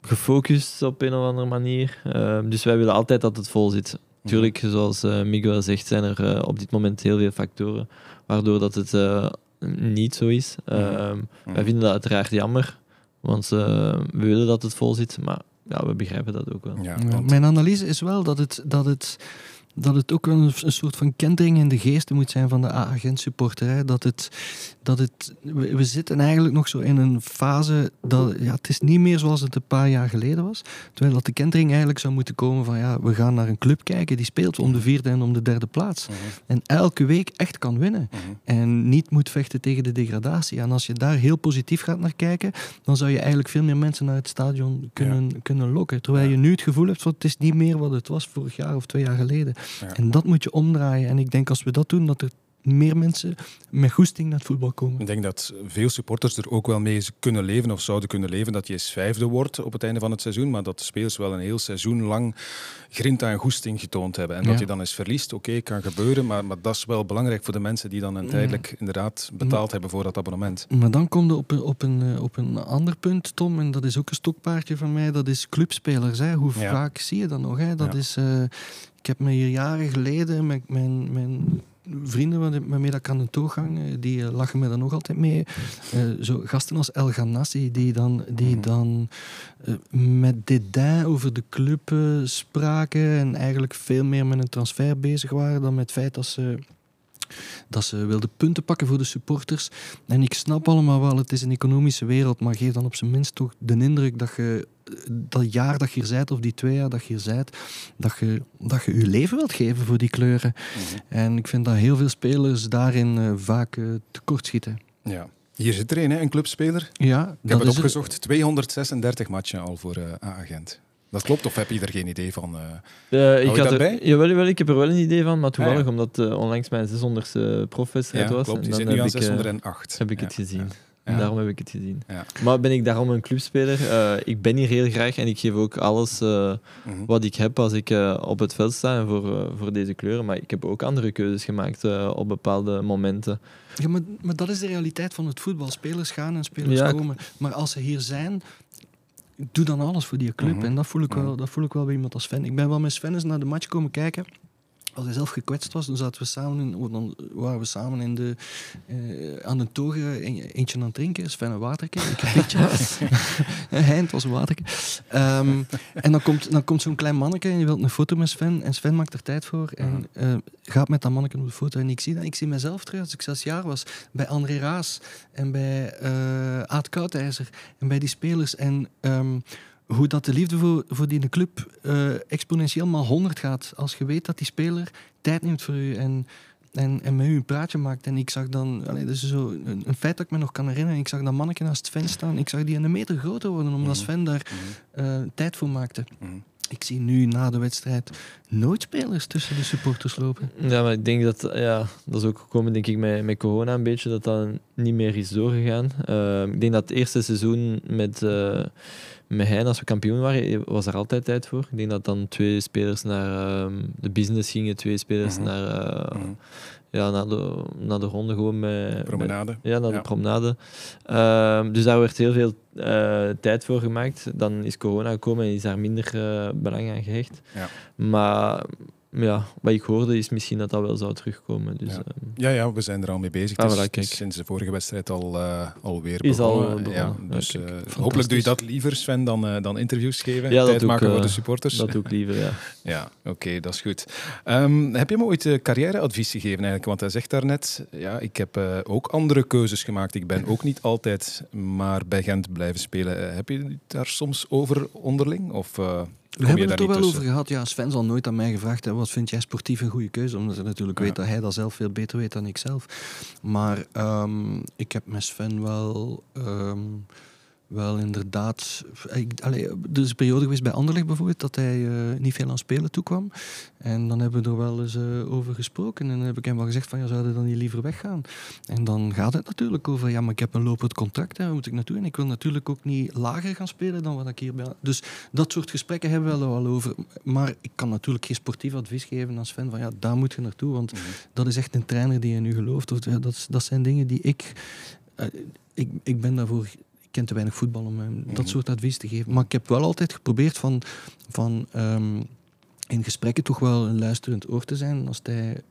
gefocust op een of andere manier. Ehm, dus wij willen altijd dat het vol zit. Tuurlijk, zoals eh, Miguel zegt, zijn er op dit moment heel veel factoren waardoor dat het niet zo is. Ehm, Wij vinden dat uiteraard jammer, want eh, we willen dat het vol zit, maar ja, we begrijpen dat ook wel. Ja, Ja, want- mijn analyse is wel dat het, dat het, dat het ook een, een soort van kentering in de geesten moet zijn van de agent-supporter. Hè. Dat het, dat het, we, we zitten eigenlijk nog zo in een fase dat ja, het is niet meer zoals het een paar jaar geleden was. Terwijl dat de kentering eigenlijk zou moeten komen van ja, we gaan naar een club kijken die speelt om de vierde en om de derde plaats. Mhm, En elke week echt kan winnen. mhm. En niet moet vechten tegen de degradatie. En als je daar heel positief gaat naar kijken, dan zou je eigenlijk veel meer mensen naar het stadion kunnen, kunnen lokken. Terwijl Ja. je nu het gevoel hebt van het is niet meer wat het was vorig jaar of twee jaar geleden. Ja. En dat moet je omdraaien. En ik denk als we dat doen, dat er meer mensen met goesting naar het voetbal komen. Ik denk dat veel supporters er ook wel mee kunnen leven of zouden kunnen leven dat je eens vijfde wordt op het einde van het seizoen, maar dat de spelers wel een heel seizoen lang grinta en goesting getoond hebben. En dat je dan eens verliest, oké, kan gebeuren, maar, maar dat is wel belangrijk voor de mensen die dan uiteindelijk inderdaad betaald hebben voor dat abonnement. Maar dan kom je op een, op, een, eh, op een ander punt, Tom, en dat is ook een stokpaardje van mij, dat is clubspelers. Hè. Hoe Ja. vaak zie je dat nog? Hè? Dat Ja. is, eh, ik heb me hier jaren geleden met mijn, mijn vrienden waarmee ik aan de toog hang, eh, die eh, lachen me dan nog altijd mee. Eh, zo gasten als El Ghanassi, die dan, die Mhm. dan eh, met dédain over de club spraken en eigenlijk veel meer met een transfer bezig waren dan met het feit dat ze dat ze wilden punten pakken voor de supporters. En ik snap allemaal wel, het is een economische wereld, maar geef dan op zijn minst toch de indruk dat je dat jaar dat je hier bent, of die twee jaar dat je hier bent, dat je, dat je je leven wilt geven voor die kleuren. Mhm. En ik vind dat heel veel spelers daarin uh, vaak uh, tekortschieten. Ja. Hier zit er een, hè, een clubspeler. Ja, ik heb het opgezocht. Het... 236 matchen al voor uh, A-agent. Dat klopt, of heb je er geen idee van? Uh, ik, had er, jawel, jawel, ik heb er wel een idee van, maar toevallig ah, ja. omdat uh, onlangs mijn 600ste profwedstrijd ja, was. Klopt, die zit nu aan 608. heb ik ja, het gezien. En daarom heb ik het gezien. Maar ben ik daarom een clubspeler? Uh, ik ben hier heel graag en ik geef ook alles mm -hmm. wat ik heb als ik op het veld sta en voor, voor deze kleuren. Maar ik heb ook andere keuzes gemaakt op bepaalde momenten. Ja, maar, maar dat is de realiteit van het voetbal. Spelers gaan en spelers komen. Maar als ze hier zijn, doe dan alles voor die club. Mm -hmm. En dat voel, ik wel, dat voel ik wel bij iemand als Sven. Ik ben wel met Sven eens naar de match komen kijken. Als hij zelf gekwetst was, dan zaten we samen in, dan waren we samen in de, uh, aan de togen eentje aan het drinken. Sven een waterke, ik een beetje. (laughs) Heint was een waterke. Um, en dan komt, dan komt zo'n klein manneke en je wilt een foto met Sven. En Sven maakt er tijd voor en uh, gaat met dat manneke op de foto. En ik zie dat, ik zie mezelf terug als ik zes jaar was. Bij André Raas en bij uh, Aad Koudijzer en bij die spelers. En... Um, hoe dat de liefde voor, voor die club uh, exponentieel maal 100 gaat. Als je weet dat die speler tijd neemt voor u en, en, en met u een praatje maakt. En ik zag dan, allee, dat is zo een, een, feit dat ik me nog kan herinneren. Ik zag dat manneke naast Sven staan. Ik zag die een meter groter worden, omdat Sven daar uh, tijd voor maakte. Ik zie nu na de wedstrijd nooit spelers tussen de supporters lopen. Ja, maar ik denk dat ja, dat is ook gekomen denk ik, met, met corona een beetje, dat dat niet meer is doorgegaan. Uh, ik denk dat het eerste seizoen met, uh, met Hein, als we kampioen waren, was er altijd tijd voor. Ik denk dat dan twee spelers naar uh, de business gingen, twee spelers mm -hmm. naar, mm -hmm. ja, naar, de, naar de ronde gewoon met... Promenade. Met, ja, naar ja. de promenade. Ehm, dus daar werd heel veel uh, tijd voor gemaakt. Dan is corona gekomen en is daar minder uh, belang aan gehecht. Ja. Maar ja, wat ik hoorde is misschien dat dat wel zou terugkomen. Dus, ja. Uh, ja, ja, we zijn er al mee bezig. Ah, het is, voilà, het is sinds de vorige wedstrijd al, uh, alweer is begonnen. Al begonnen. Ja, dus, uh, hopelijk doe je dat liever, Sven, dan, uh, dan interviews geven. Ja, Tijd maken ook, voor de supporters. Dat doe ik liever, ja. (laughs) ja, oké, okay, dat is goed. Um, heb je me ooit carrièreadvies gegeven eigenlijk? Want hij zegt daarnet, ja, ik heb ook andere keuzes gemaakt. Ik ben ook niet altijd maar bij Gent blijven spelen. heb je daar soms over onderling? Of... We hebben het er wel tussen? over gehad. Ja, Sven zal nooit aan mij gevraagd hebben, wat vind jij sportief een goede keuze? Omdat hij natuurlijk ja. weet dat hij dat zelf veel beter weet dan ik zelf. Maar um, ik heb met Sven wel... Um, wel inderdaad. Ik, allee, er is een periode geweest bij Anderlecht bijvoorbeeld dat hij uh, niet veel aan spelen toekwam. En dan hebben we er wel eens uh, over gesproken. En dan heb ik hem wel gezegd van ja, zou je dan niet liever weggaan? En dan gaat het natuurlijk over ja, maar ik heb een lopend contract, hè, waar moet ik naartoe? En ik wil natuurlijk ook niet lager gaan spelen dan wat ik hier ben. Dus dat soort gesprekken hebben we wel over. Maar ik kan natuurlijk geen sportief advies geven als fan van ja, daar moet je naartoe. Want mm-hmm. dat is echt een trainer die je nu gelooft. Of, dat, dat zijn dingen die ik. Uh, ik, ik ben daarvoor ken te weinig voetbal om hem dat soort advies te geven. Maar ik heb wel altijd geprobeerd van, van um, in gesprekken toch wel een luisterend oor te zijn als hij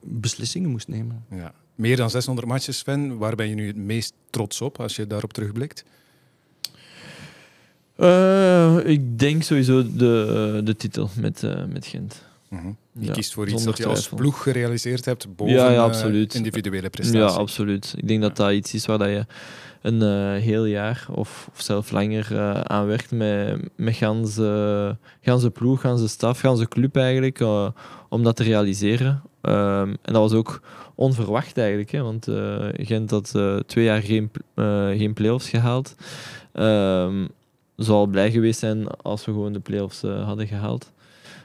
beslissingen moest nemen. Ja. Meer dan 600 matches, Sven. Waar ben je nu het meest trots op als je daarop terugblikt? Uh, ik denk sowieso de, de titel met, uh, met Gent. -hmm. Je ja, kiest voor iets dat je als ploeg gerealiseerd hebt boven ja, ja, absoluut. Uh, individuele prestaties. Ja, absoluut. Ik denk dat dat iets is waar dat je een uh, heel jaar of, of zelf langer uh, aan werkt met, met ganse, ganse ploeg, ganse staf, ganse club eigenlijk, uh, om dat te realiseren. Um, en dat was ook onverwacht eigenlijk, hè, want Gent had twee jaar geen, geen play-offs gehaald. Um, zou blij geweest zijn als we gewoon de play-offs hadden gehaald.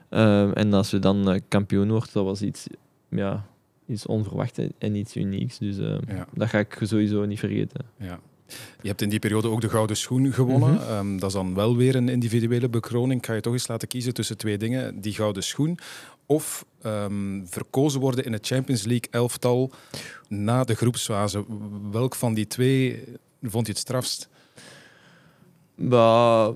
Um, en als we dan kampioen wordt, dat was iets, ja, iets onverwachts en iets unieks. Dus ja. dat ga ik sowieso niet vergeten. Ja. Je hebt in die periode ook de Gouden Schoen gewonnen. Mm -hmm. um, dat is dan wel weer een individuele bekroning. Kan je toch eens laten kiezen tussen twee dingen. Die Gouden Schoen of um, verkozen worden in het Champions League elftal na de groepsfase. Welk van die twee vond je het strafst? Bah,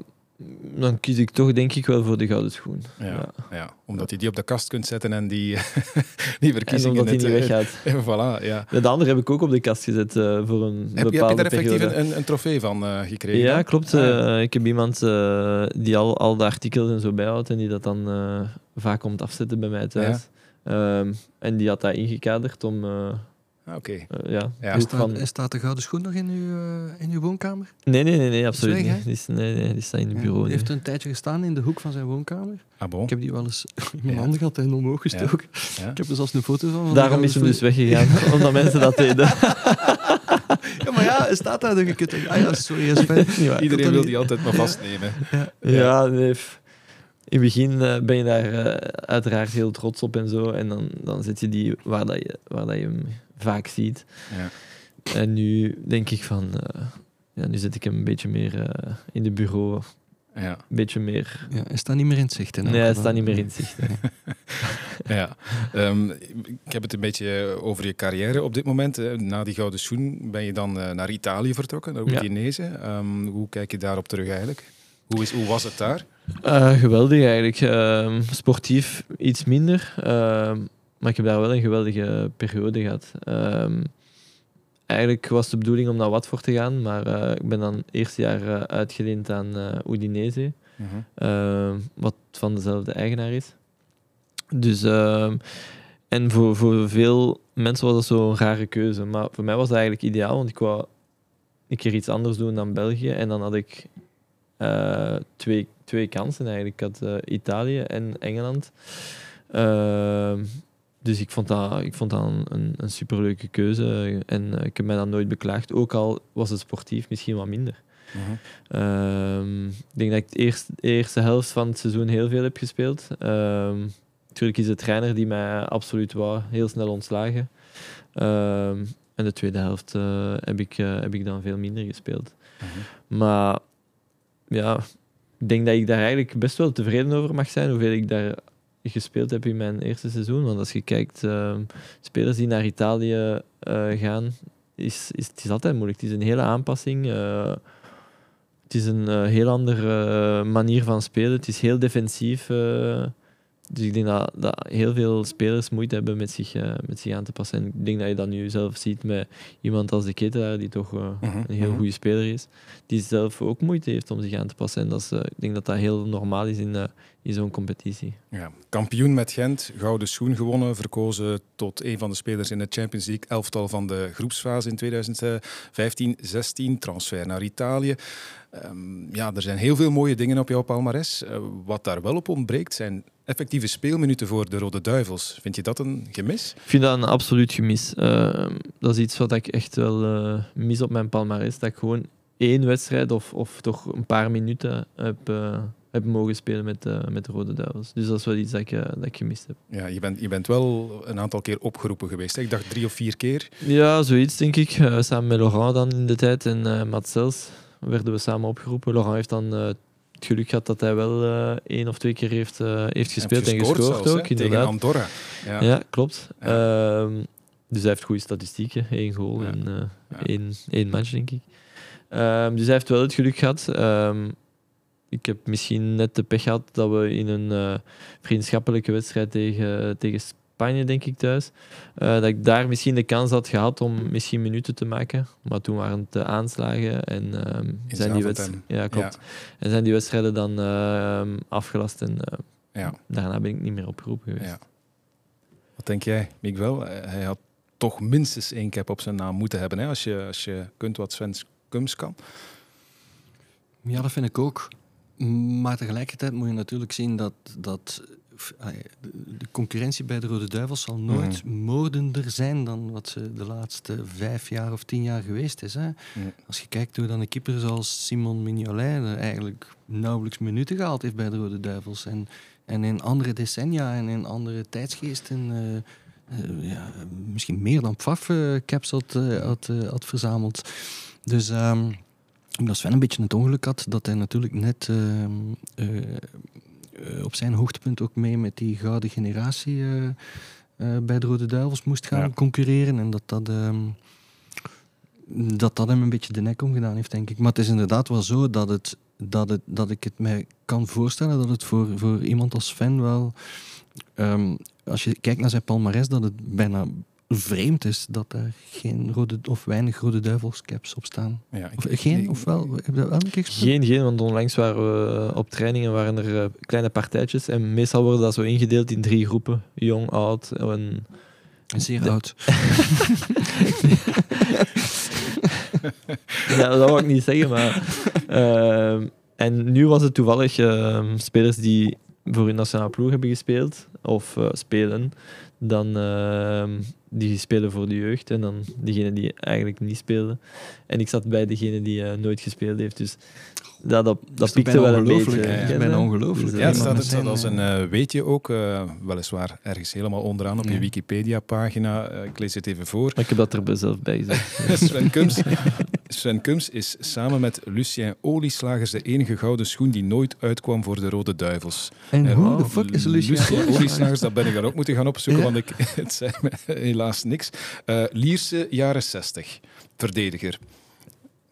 dan kies ik toch denk ik wel voor de gouden schoen. Ja, ja. ja omdat je die op de kast kunt zetten en die, (laughs) die verkiezingen... En omdat die niet weggaat. (laughs) voilà, ja. De andere heb ik ook op de kast gezet uh, voor een heb, bepaalde Heb je daar effectief periode. een, een trofee van uh, gekregen? Ja, klopt. Uh, ah, ik heb iemand die al, al de artikels en zo bijhoudt en die dat dan vaak komt afzetten bij mij thuis. Ehm, en die had dat ingekaderd om... Ah, Oké. eh, ja, Staat, van- staat de gouden schoen nog in uw, eh, in uw woonkamer? Nee, nee, nee, nee absoluut Weg, niet. Die, is, nee, nee, die staat in het Ja, bureau. die heeft een tijdje gestaan in de hoek van zijn woonkamer. Ah, bon. Ik heb die wel eens (laughs) in mijn Ja. handen gehad en omhoog gestoken. Ja. Ik heb er zelfs een foto van. van de Daarom is hem dus weggegaan, (laughs) omdat mensen dat deden. Ja, maar ja, hij staat daar. Je kunt, ah ja, sorry, hij is fijn. Niet waar. Iedereen wil die altijd maar vastnemen. Ja, nee. In het begin eh, ben je daar uiteraard heel trots op en zo. En dan, dan zet je die waar, dat je, waar dat je hem vaak ziet. Ja. En nu denk ik van... eh, ja, nu zet ik hem een beetje meer eh, in de bureau. Ja. Een beetje meer... Ja, hij staat niet meer in het zicht. elk Nee, hij staat niet meer in het zicht. hè. (laughs) Ja, Ehm, ik heb het een beetje over je carrière op dit moment. hè. Na die gouden schoen ben je dan eh, naar Italië vertrokken, naar Ja. Udinese. Ehm, hoe kijk je daarop terug eigenlijk? Hoe, is, hoe was het daar? Eh, geweldig eigenlijk. Ehm, sportief iets minder. Maar ik heb daar wel een geweldige periode gehad. Ehm, eigenlijk was de bedoeling om naar Watford te gaan, maar eh, ik ben dan eerste jaar eh, uitgeleend aan eh Udinese, ehm, wat van dezelfde eigenaar is. Dus, ehm, en voor, voor veel mensen was dat zo'n rare keuze. Maar voor mij was dat eigenlijk ideaal, want ik wou een keer iets anders doen dan België. En dan had ik twee, twee kansen eigenlijk. Ik had Italië en Engeland. Dus ik vond dat, ik vond dat een, een, superleuke keuze. En eh, ik heb mij dan nooit beklaagd. Ook al was het sportief misschien wat minder. Ehm, ik denk dat ik de eerste, de eerste helft van het seizoen heel veel heb gespeeld. Ehm, natuurlijk is de trainer die mij absoluut wou heel snel ontslagen. Ehm, en de tweede helft eh, heb, ik, eh, heb ik dan veel minder gespeeld. Maar ja, ik denk dat ik daar eigenlijk best wel tevreden over mag zijn hoeveel ik daar gespeeld heb in mijn eerste seizoen. Want als je kijkt, ehm, spelers die naar Italië eh, gaan, is, is, het is altijd moeilijk. Het is een hele aanpassing. eh, het is een eh, heel andere manier van spelen. Het is heel defensief. dus ik denk dat, dat heel veel spelers moeite hebben met zich, met zich aan te passen. En ik denk dat je dat nu zelf ziet met iemand als de Ketelaar, die toch Mhm, een heel mhm. goede speler is. Die zelf ook moeite heeft om zich aan te passen. En dat is, ik denk dat dat heel normaal is in, in zo'n competitie. Ja. Kampioen met Gent, gouden schoen gewonnen, verkozen tot een van de spelers in het Champions League elftal van de groepsfase in 2015-16, transfer naar Italië. Ehm, ja, er zijn heel veel mooie dingen op jouw palmares. Eh, wat daar wel op ontbreekt zijn effectieve speelminuten voor de Rode Duivels. Vind je dat een gemis? Ik vind dat een absoluut gemis. Eh, dat is iets wat ik echt wel eh, mis op mijn palmarès. Dat ik gewoon één wedstrijd of, of toch een paar minuten heb, eh, heb mogen spelen met, eh, met de Rode Duivels. Dus dat is wel iets dat ik, eh, dat ik gemist heb. Ja, je, bent, je bent wel een aantal keer opgeroepen geweest. hè? Ik dacht drie of vier keer. Ja, zoiets denk ik. Eh, samen met Laurent dan in de tijd en Sels werden we samen opgeroepen. Laurent heeft dan het geluk gehad dat hij wel één of twee keer heeft, heeft gespeeld en gescoord zelfs, ook. tegen Inderdaad. Andorra. Ja. Ja, klopt. Ja. Ehm, dus hij heeft goede statistieken. Eén goal Ja. en één, één match, denk ik. Ehm, dus hij heeft wel het geluk gehad. Ehm, ik heb misschien net de pech gehad dat we in een eh, vriendschappelijke wedstrijd tegen, tegen Spanje, denk ik, thuis, eh, dat ik daar misschien de kans had gehad om misschien minuten te maken. Maar toen waren het de aanslagen en ehm, zijn die. Ja, klopt. En zijn die wedstrijden dan ehm, afgelast en eh, Ja. daarna ben ik niet meer opgeroepen geweest. Ja. Wat denk jij, Miguel? Eh, Hij had toch minstens één cap op zijn naam moeten hebben, hè? Als, je, als je kunt wat Sven Kums kan. Ja, dat vind ik ook. Maar tegelijkertijd moet je natuurlijk zien dat, dat de concurrentie bij de Rode Duivels zal nooit moordender zijn dan wat ze de laatste vijf jaar of tien jaar geweest is. Hè. Als je kijkt hoe dan een keeper zoals Simon Mignolet eigenlijk nauwelijks minuten gehaald heeft bij de Rode Duivels. En, en in andere decennia en in andere tijdsgeesten eh, eh, ja, misschien meer dan Pfaff caps had, had, eh, had verzameld. Dus ehm, ik denk dat Sven een beetje het ongeluk had dat hij natuurlijk net ehm, eh, eh, op zijn hoogtepunt ook mee met die gouden generatie eh, bij de Rode Duivels moest gaan Ja. concurreren. En dat dat, ehm, dat dat hem een beetje de nek omgedaan heeft, denk ik. Maar het is inderdaad wel zo dat, het, dat, het, dat ik het mij kan voorstellen dat het voor, voor iemand als Sven wel... ehm, als je kijkt naar zijn palmarès, dat het bijna vreemd is dat er geen rode of weinig rode duivelscaps op staan. Ja, ik- Of geen, ik- of wel? Heb je dat wel een keer? Geen, geen, want onlangs waren we op trainingen waren er eh, kleine partijtjes. En meestal worden dat zo ingedeeld in drie groepen. Jong, oud en... Zeer De- oud. (laughs) Ja, dat wou ik niet zeggen, maar... ehm, en nu was het toevallig ehm, spelers die voor hun nationale ploeg hebben gespeeld, of eh, spelen, dan ehm, die spelen voor de jeugd en dan diegene die eigenlijk niet speelde. En ik zat bij degene die eh, nooit gespeeld heeft, dus dat, dat, dat, pikte bijna wel een ongelooflijk, beetje. Dat bijna je? ongelooflijk. Dus, Ja, het staat het staat als een eh, eh, weetje ook, eh, weliswaar ergens helemaal onderaan op je Ja. Wikipedia-pagina. Ik lees het even voor. maar ik heb dat er zelf bij gezet. (laughs) Sven Kums, Sven Kums is samen met Lucien Olieslagers de enige gouden schoen die nooit uitkwam voor de Rode Duivels. En hoe de fuck is Lucien Olieslagers? Olieslagers, dat ben ik dan ook moeten gaan opzoeken, Ja. want ik, (laughs) het zei me helaas niks. Eh, Lierse, jaren 60, verdediger.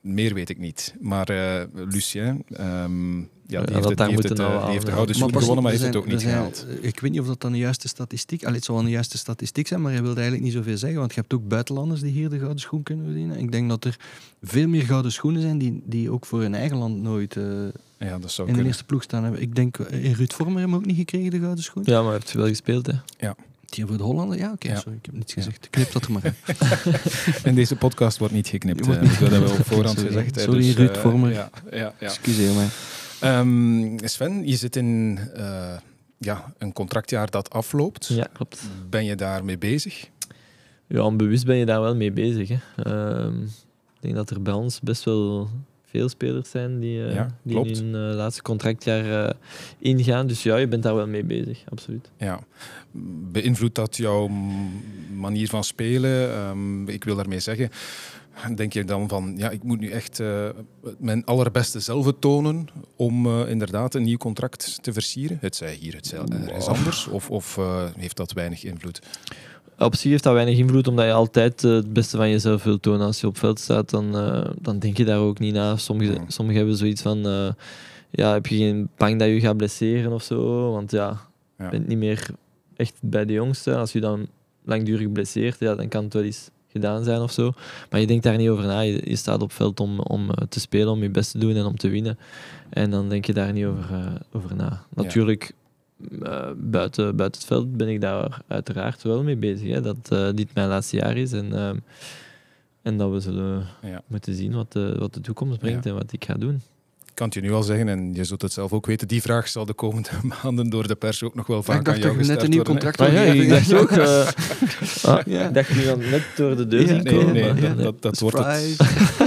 Meer weet ik niet. Maar eh, Lucien, ehm, ja, die Ja, heeft, dat het, daar die heeft, moeten het, eh, heeft de gouden schoen gewonnen, maar heeft het ook niet zijn- gehaald. Ik weet niet of dat dan de juiste statistiek... Allee, het zal wel een juiste statistiek zijn, maar hij wilde eigenlijk niet zoveel zeggen, want je hebt ook buitenlanders die hier de gouden schoen kunnen verdienen. Ik denk dat er veel meer gouden schoenen zijn die, die ook voor hun eigen land nooit eh, Ja, dat zou in de kunnen. eerste ploeg staan hebben. Ik denk, Ruud Vormer hebben ook niet gekregen, de gouden schoen. Ja, maar hij heeft wel gespeeld, hè. Die voor de Hollander? Ja, oké, Ja. sorry, ik heb niets Ja. gezegd. Knip dat er maar. En (laughs) deze podcast wordt niet geknipt. Wordt eh, niet dat hebben we op voorhand Sorry. gezegd. hè, Sorry, dus, Ruud eh, Vormer. Ja, ja, ja. Excuseer mij. Ehm, Sven, je zit in eh, ja, een contractjaar dat afloopt. Ja, klopt. Ben je daarmee bezig? Ja, onbewust ben je daar wel mee bezig. Hè. Ehm, ik denk dat er bij ons best wel veel spelers zijn die, eh, Ja, die in hun eh, laatste contractjaar eh, ingaan. Dus ja, je bent daar wel mee bezig, absoluut. Ja. Beïnvloedt dat jouw manier van spelen? Ehm, ik wil daarmee zeggen, denk je dan van, ja, ik moet nu echt mijn allerbeste zelf tonen om inderdaad een nieuw contract te versieren? Het zij hier, het zij ergens anders? Of, of heeft dat weinig invloed? Op zich heeft dat weinig invloed, omdat je altijd eh, het beste van jezelf wilt tonen. Als je op veld staat, dan, eh, dan denk je daar ook niet na. Sommigen, Ja. sommigen hebben zoiets van, eh, ja, heb je geen bang dat je gaat blesseren of zo? Want ja, Ja. je bent niet meer echt bij de jongste. Als je dan langdurig blesseert, ja, dan kan het wel eens gedaan zijn of zo. Maar je denkt daar niet over na. Je, je staat op veld om, om te spelen, om je best te doen en om te winnen. En dan denk je daar niet over, over na. Natuurlijk, eh, buiten, buiten het veld ben ik daar uiteraard wel mee bezig. Hè, dat eh, dit mijn laatste jaar is. En, ehm, en dat we zullen Ja. moeten zien wat de, wat de toekomst brengt Ja. en wat ik ga doen. Ik kan het je nu al zeggen, en je zult het zelf ook weten, die vraag zal de komende (laughs) maanden door de pers ook nog wel vaak ik aan dacht jou dat je net gesteld een nieuw worden, hè. contract Maar ja, ik dacht ook... eh, (laughs) ah, Ja. Ik dacht nu dan net door de deur Ja, zien Nee, komen. nee, eh, dat, dat wordt het, (laughs)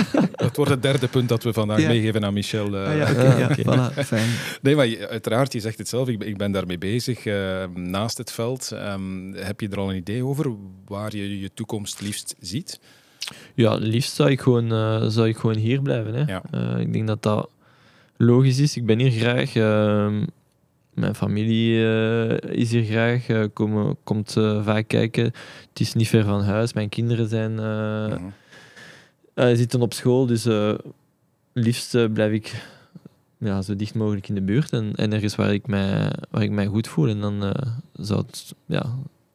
Dat wordt het derde punt dat we vandaag Ja. meegeven aan Michel. eh. Ah, ja, oké, ja, oké. voilà, (laughs) fijn. Nee, maar je- uiteraard, je zegt het zelf, ik ben, ik ben daarmee bezig. eh, naast het veld, Ehm, heb je er al een idee over waar je je toekomst liefst ziet? Ja, liefst zou ik gewoon, eh, zou ik gewoon hier blijven. Hè. Ja. Eh, ik denk dat dat logisch is. Ik ben hier graag. ehm, mijn familie is hier graag, komen, komt eh, vaak kijken. Het is niet ver van huis. Mijn kinderen zijn, eh, Eh, zitten op school, dus eh, liefst eh, blijf ik ja, zo dicht mogelijk in de buurt en, en ergens waar ik, mij, waar ik mij goed voel. En dan zou het ja,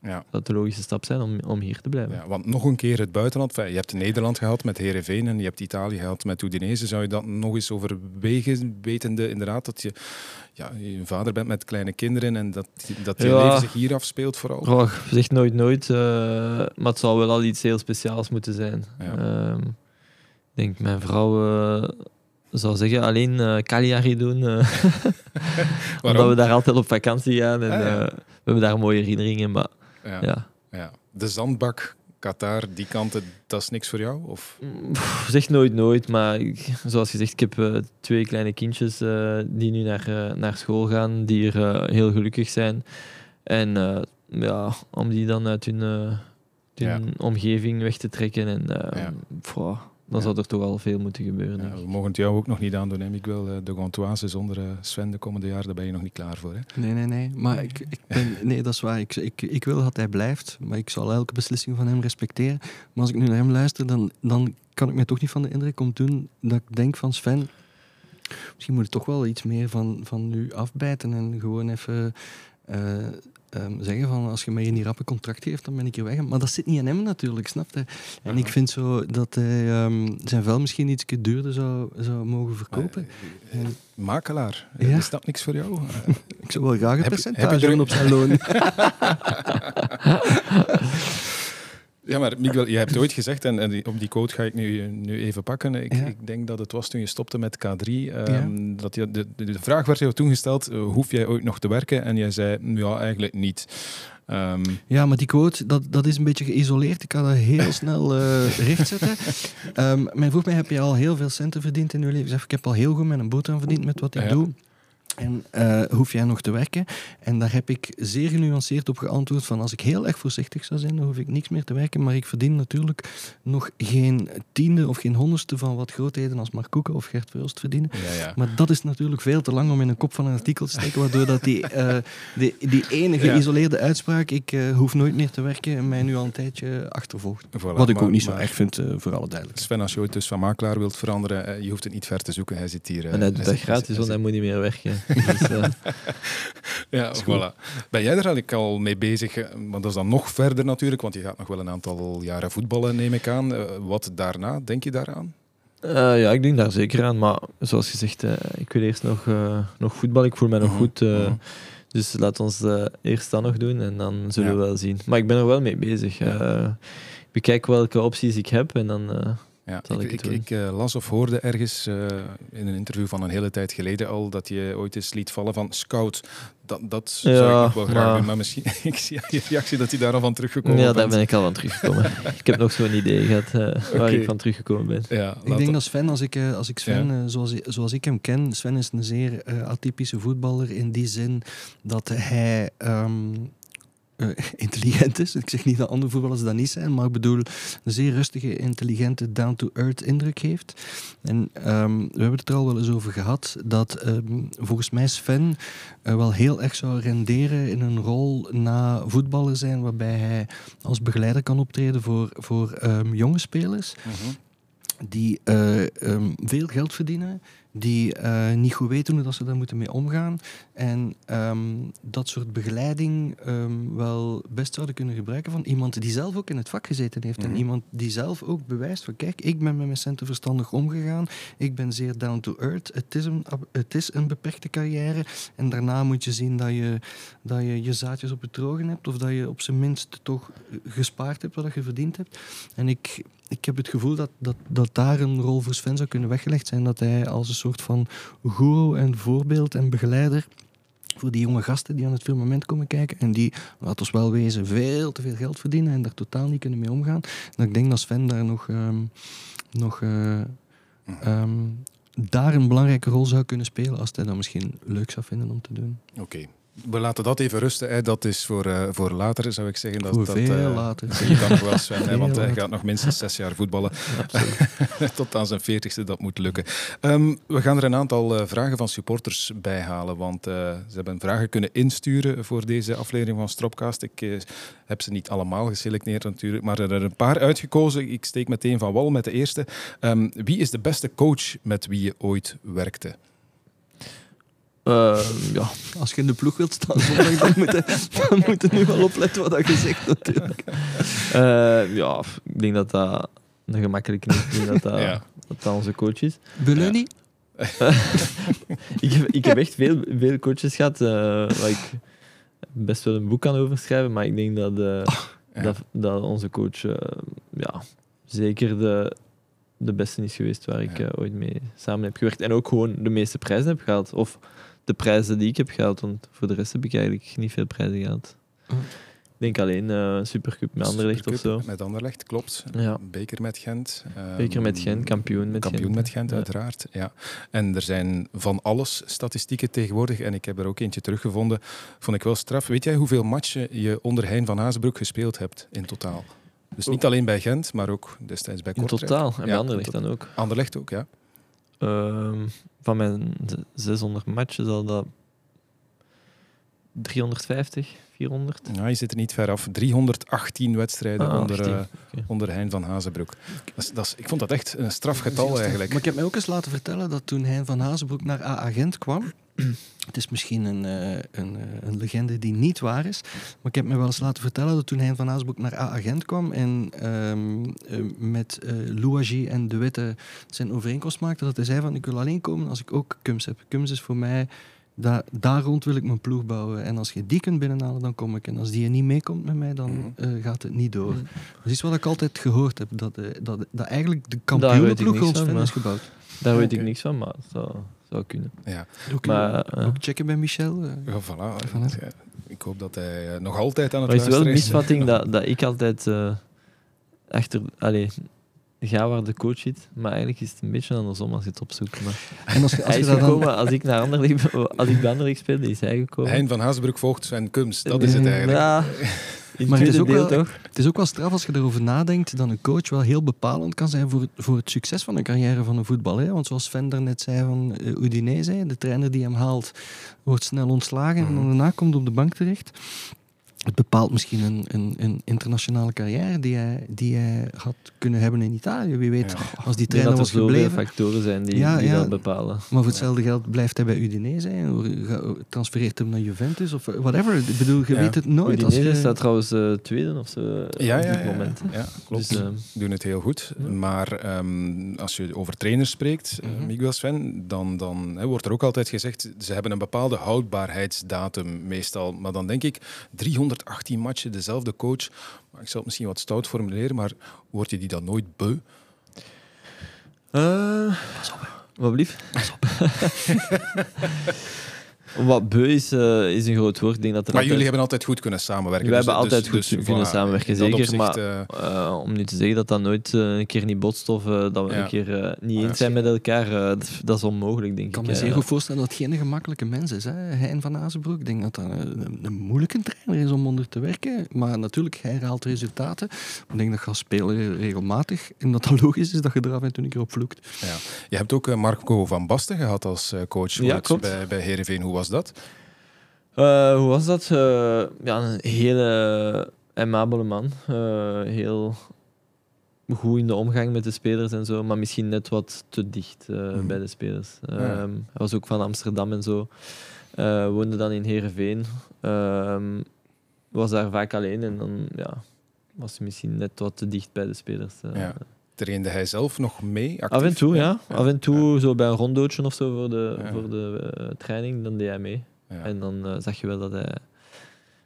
Ja. dat de logische stap zijn om, om hier te blijven. Ja, want nog een keer het buitenland. Je hebt Nederland gehad met Herenveen en je hebt Italië gehad met Udinese. Zou je dat nog eens overwegen, wetende inderdaad dat je, ja, je een vader bent met kleine kinderen en dat, dat je Ja. leven zich hier afspeelt vooral? Goh, zeg nooit nooit, maar het zal wel al iets heel speciaals moeten zijn. Ja. Ehm, denk, mijn vrouw eh, zou zeggen, alleen eh Cagliari doen, eh, (laughs) omdat we daar altijd op vakantie gaan. En, Ah, ja. we hebben daar mooie herinneringen, maar Ja, ja. ja. De zandbak, Qatar, die kanten, dat is niks voor jou? Of? Pff, Zeg nooit nooit, maar ik- zoals gezegd, ik heb twee kleine kindjes die nu naar, naar school gaan, die hier eh, heel gelukkig zijn. En ja, om die dan uit hun, hun omgeving weg te trekken, en, eh, Ja. Dan zou er toch al veel moeten gebeuren. We ik. mogen het jou ook nog niet aandoen, hè, Miguel. Eh, De Gantoise zonder eh, Sven de komende jaar, daar ben je nog niet klaar voor. Hè? Nee, nee, nee. Maar ik, ik ben, (laughs) nee, dat is waar. Ik, ik, ik wil dat hij blijft, maar ik zal elke beslissing van hem respecteren. Maar als ik nu naar hem luister, dan, dan kan ik mij toch niet van de indruk om doen dat ik denk van Sven, misschien moet je toch wel iets meer van, van nu afbijten en gewoon even eh, ehm, zeggen van als je mij een rappe contract geeft, dan ben ik hier weg. Maar dat zit niet in hem natuurlijk, snap je? En ik vind zo dat hij ehm, zijn vel misschien iets duurder zou, zou mogen verkopen. En makelaar, Ja. is dat niks voor jou? Eh, (laughs) ik zou wel graag een Heb- percentage heb je er- op zijn loon. (laughs) (laughs) Ja, maar Miguel, je hebt ooit gezegd, en, op die quote ga ik nu, nu even pakken. Ik, Ja. ik denk dat het was toen je stopte met K3. ehm, dat je, de, de, vraag werd jou toen gesteld, eh, hoef jij ooit nog te werken? En jij zei, ja, eigenlijk niet. Ehm, Ja, maar die quote, dat, dat is een beetje geïsoleerd. Ik kan dat heel (laughs) snel eh rechtzetten. Ehm men vroeg mij, heb je al heel veel centen verdiend in je leven? Ik zeg, ik heb al heel goed met een boterham verdiend met wat ik Ja. doe. En eh, hoef jij nog te werken? En daar heb ik zeer genuanceerd op geantwoord van als ik heel erg voorzichtig zou zijn, dan hoef ik niks meer te werken. Maar ik verdien natuurlijk nog geen tiende of geen honderdste van wat grootheden als Mark Koeken of Gert Verhulst verdienen. ja, ja. Maar dat is natuurlijk veel te lang om in een kop van een artikel te steken, waardoor dat die, eh, die, die ene Ja. geïsoleerde uitspraak, ik eh, hoef nooit meer te werken, mij nu al een tijdje achtervolgt. Voilà, Wat ik maar- ook niet zo maar erg vind, eh, voor alle duidelijkheid. Sven, als je ooit dus van makelaar wilt veranderen, je hoeft het niet ver te zoeken. Hij zit hier. En hij doet dat zit- gratis, hij want hij moet niet meer werken. Dus, eh, (laughs) Ja, voilà. Ben jij er eigenlijk al mee bezig? eh, Want dat is dan nog verder natuurlijk, want je gaat nog wel een aantal jaren voetballen, neem ik aan. Eh, Wat daarna? Denk je daaraan? Eh, ja, ik denk daar zeker aan. Maar zoals gezegd, eh, ik wil eerst nog, eh, nog voetbal. Ik voel mij nog Mhm, goed. eh, mhm. Dus laat ons eh, eerst dat nog doen en dan zullen Ja. we wel zien. Maar ik ben er wel mee bezig. Ja. Eh, ik bekijk welke opties ik heb en dan... Ja, ik, ik eh, las of hoorde ergens eh, in een interview van een hele tijd geleden al dat je ooit eens liet vallen van scout. Dat, dat zou ik nog wel graag maar- doen, maar misschien, (laughs) ik zie aan je reactie dat hij daar al van teruggekomen ja, daar bent. ben ik al van teruggekomen. (laughs) ik heb nog zo'n idee gehad eh, waar ik van teruggekomen ben. Ja, Ik denk dat Sven, als ik, als ik Sven, Ja. zoals, zoals ik hem ken, Sven is een zeer eh, atypische voetballer in die zin dat hij ehm, eh, (laughs) intelligent is. Ik zeg niet dat andere voetballers dat niet zijn, maar ik bedoel een zeer rustige, intelligente, down-to-earth indruk heeft. En ehm, we hebben het er al wel eens over gehad dat ehm, volgens mij Sven eh, wel heel erg zou renderen in een rol na voetballer zijn, waarbij hij als begeleider kan optreden voor, voor ehm, jonge spelers Mhm. die eh, veel geld verdienen, die eh, niet goed weten hoe dat ze daar moeten mee omgaan. En ehm, dat soort begeleiding ehm, wel best zouden kunnen gebruiken van iemand die zelf ook in het vak gezeten heeft. Mhm. En iemand die zelf ook bewijst van kijk, ik ben met mijn centen verstandig omgegaan. Ik ben zeer down to earth. Het is een, het is een beperkte carrière. En daarna moet je zien dat je, dat je je zaadjes op het drogen hebt. Of dat je op zijn minst toch gespaard hebt wat je verdiend hebt. En ik, ik heb het gevoel dat, dat, dat daar een rol voor Sven zou kunnen weggelegd zijn. Dat hij als een soort van guru en voorbeeld en begeleider voor die jonge gasten die aan het firmament komen kijken en die, laten we wel wezen, veel te veel geld verdienen en daar totaal niet kunnen mee omgaan. Dat ik denk dat Sven daar nog, ehm, nog eh, ehm, daar een belangrijke rol zou kunnen spelen als hij dat misschien leuk zou vinden om te doen. Oké. We laten dat even rusten. Hè. Dat is voor, eh, voor later, zou ik zeggen. Dat, dat, veel eh, later. (laughs) Je kan nog wel Sven, hè, want hij gaat nog minstens zes jaar voetballen. (laughs) Tot aan zijn veertigste, dat moet lukken. Ehm, we gaan er een aantal eh, vragen van supporters bij halen, want ze hebben vragen kunnen insturen voor deze aflevering van Stropcast. Ik heb ze niet allemaal geselecteerd natuurlijk, maar er zijn een paar uitgekozen. Ik steek meteen van wal met de eerste. Ehm, wie is de beste coach met wie je ooit werkte? Eh, ja, Als je in de ploeg wilt staan (laughs) zondag, dan moet je, dan moet je nu wel opletten wat je zegt natuurlijk. Eh, ja, ik denk dat dat een gemakkelijk niet. Ik denk dat dat, Ja. dat dat onze coach is. Beluni? (laughs) ik, heb, ik heb echt veel, veel coaches gehad eh, waar ik best wel een boek kan over schrijven, maar ik denk dat, eh, Ja. dat, dat onze coach eh, ja, zeker de, de beste is geweest waar ik ooit mee samen heb gewerkt. En ook gewoon de meeste prijzen heb gehaald. Of de prijzen die ik heb gehaald, want voor de rest heb ik eigenlijk niet veel prijzen gehaald. Hm. Ik denk alleen eh Supercup met Anderlecht of zo. Met Anderlecht, klopt. Ja. Beker met Gent. ehm, Beker met Gent, kampioen met kampioen Gent. met Gent, Ja. uiteraard. Ja. En er zijn van alles statistieken tegenwoordig. En ik heb er ook eentje teruggevonden. Vond ik wel straf. Weet jij hoeveel matchen je onder Hein van Hazenbroek gespeeld hebt in totaal? Dus niet alleen bij Gent, maar ook destijds bij In Kortrijk. totaal. En Ja, bij Anderlecht in dan ook. Anderlecht ook, ja. Ehm, van mijn z- 600 matchen zal dat 350, 400. Ja, je zit er niet ver af. 318 wedstrijden Ah, onder, 18. eh, Oké. onder Hein van Hazenbroek. Dat is, dat is, ik vond dat echt een strafgetal eigenlijk. Maar ik heb mij ook eens laten vertellen dat toen Hein van Hazenbroek naar A-agent kwam... (clears throat) Het is misschien een, eh, een, eh, een legende die niet waar is. Maar ik heb me wel eens laten vertellen dat toen Hein van Hazenbroek naar A-agent kwam... en ehm, eh, met eh Louagie en De Witte zijn overeenkomst maakte... dat hij zei van, ik wil alleen komen als ik ook Kums heb. Kums is voor mij... Da daar rond wil ik mijn ploeg bouwen. En als je die kunt binnenhalen, dan kom ik. En als die er niet meekomt met mij, dan Mhm. eh, gaat het niet door. Mhm. Dat is wat ik altijd gehoord heb. Dat, eh, dat, dat eigenlijk de kampioenenploeg rond van, is gebouwd. Daar weet ik niks van, maar het zou, zou kunnen. Ja, Ook, Maar, eh, ook checken bij Michel. ja, voilà. Ja, Ik hoop dat hij nog altijd aan het Maar het is wel een misvatting dat, dat ik altijd eh, achter... Allee, ga waar de coach zit, maar eigenlijk is het een beetje andersom als je het opzoekt. Maar (laughs) En als, je- als hij je dan... als ik naar Anderlecht, als ik bij Anderlecht speelde, is hij gekomen. Hein van Hazenbroek volgt Sven Kums. Dat is het eigenlijk. Ja, Maar het is ook deel wel- toch? Het is ook wel straf als je erover nadenkt dat een coach wel heel bepalend kan zijn voor het, voor het succes van een carrière van een voetballer. Want zoals Sven daarnet zei van uh, Udinese, de trainer die hem haalt, wordt snel ontslagen en Mhm. daarna komt op de bank terecht. Het bepaalt misschien een, een, een internationale carrière die hij, die hij had kunnen hebben in Italië. Wie weet, Ja. als die trainer dat er was zoveel gebleven. factoren zijn die, Ja, die ja. dat bepalen. Maar voor hetzelfde geld blijft hij bij Udinese en ga- transfereert hem naar Juventus of whatever. Ik bedoel, je Ja. weet het nooit. Als Udinese je... staat trouwens eh, tweede of zo eh, Ja, op ja, dit ja, moment. ja, klopt. Dus, doen het heel goed. Ja. Maar ehm, als je over trainers spreekt, eh, Mhm. Miguel Sven, dan, dan hè, wordt er ook altijd gezegd, ze hebben een bepaalde houdbaarheidsdatum meestal. Maar dan denk ik, 318 matchen, dezelfde coach. Maar ik zal het misschien wat stout formuleren, maar word je die dan nooit beu? Eh, wat blief? (laughs) (laughs) Wat beu is, eh, is een groot woord. Ik denk dat er Maar altijd- jullie hebben altijd goed kunnen samenwerken. Wij dus- hebben dus- altijd goed dus kunnen voilà, samenwerken, zeker, opzicht, maar- eh, Eh, om nu te zeggen dat dat nooit een keer niet botst of dat we Ja. een keer niet Ja. eens zijn met elkaar, dat, dat is onmogelijk, denk Ik kan ik. me eh. zeer goed voorstellen dat het geen gemakkelijke mens is. Hè? Hein van Azenbroek. Ik denk dat dat een, een moeilijke trainer is om onder te werken. Maar natuurlijk, hij haalt resultaten. Ik denk dat je als speler regelmatig, en dat dat logisch is dat je er af en toe een keer op vloekt. ja. Je hebt ook Marco van Basten gehad als coach Ja, bij, bij Heerenveen. Hoe was dat? Eh, hoe was dat? Eh, ja, een hele amabele man. Eh, heel goed in de omgang met de spelers en zo, maar misschien net wat te dicht Mhm. bij de spelers. Ja. Ehm, Hij was ook van Amsterdam en zo. Woonde dan in Heerenveen. Ehm, was daar vaak alleen en dan ja, was hij misschien net wat te dicht bij de spelers. Ja. Trainde hij zelf nog mee? Af en toe, ja. Af en toe, zo bij een rondootje of zo voor de, voor de eh, training, dan deed hij mee. En dan eh, zag je wel dat hij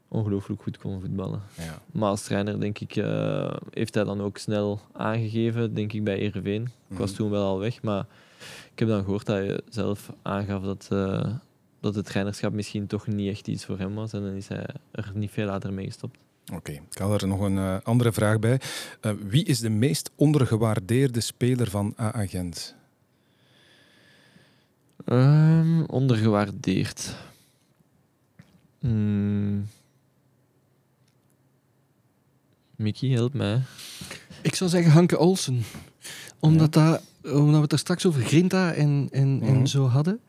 ongelooflijk goed kon voetballen. Ja. Maar als trainer, denk ik, eh, heeft hij dan ook snel aangegeven, denk ik, bij Ereveen. Ik was Mhm. toen wel al weg, maar ik heb dan gehoord dat hij zelf aangaf dat, eh, dat het trainerschap misschien toch niet echt iets voor hem was. En dan is hij er niet veel later mee gestopt. Oké, ik had er nog een eh, andere vraag bij. Eh, wie is de meest ondergewaardeerde speler van A-agent? Ehm, ondergewaardeerd. Hmm. Mickey, help mij. Ik zou zeggen Hanke Olsen. Omdat, dat, omdat we het er straks over Grinta en, en, Mhm. en zo hadden.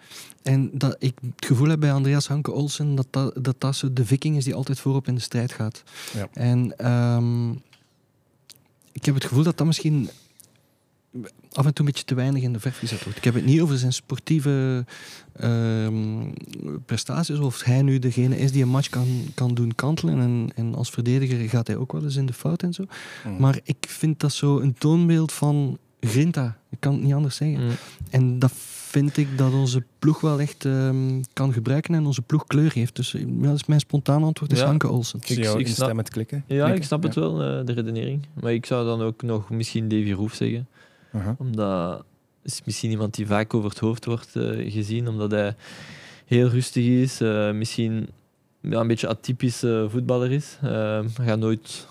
En dat ik het gevoel heb bij Andreas Hanke Olsen dat dat, dat, dat zo de viking is die altijd voorop in de strijd gaat. Ja. En ehm, ik heb het gevoel dat dat misschien af en toe een beetje te weinig in de verf gezet wordt. Ik heb het niet over zijn sportieve ehm, prestaties, of hij nu degene is die een match kan, kan doen kantelen. En, en als verdediger gaat hij ook wel eens in de fout en zo. Mhm. Maar ik vind dat zo een toonbeeld van grinta. Ik kan het niet anders zeggen. Mm. En dat vind ik dat onze ploeg wel echt ehm, kan gebruiken en onze ploeg kleur heeft. Dus ja, dat is mijn spontane antwoord, is Ja. Hanke Olsen. Ik zie ik- ik snap- instemmend klikken. Ja, ik snap het wel, eh, de redenering. Maar ik zou dan ook nog misschien Davy Roef zeggen. Omdat is misschien iemand die vaak over het hoofd wordt eh, gezien, omdat hij heel rustig is. eh, misschien ja, een beetje atypisch eh, voetballer is. Hij gaat nooit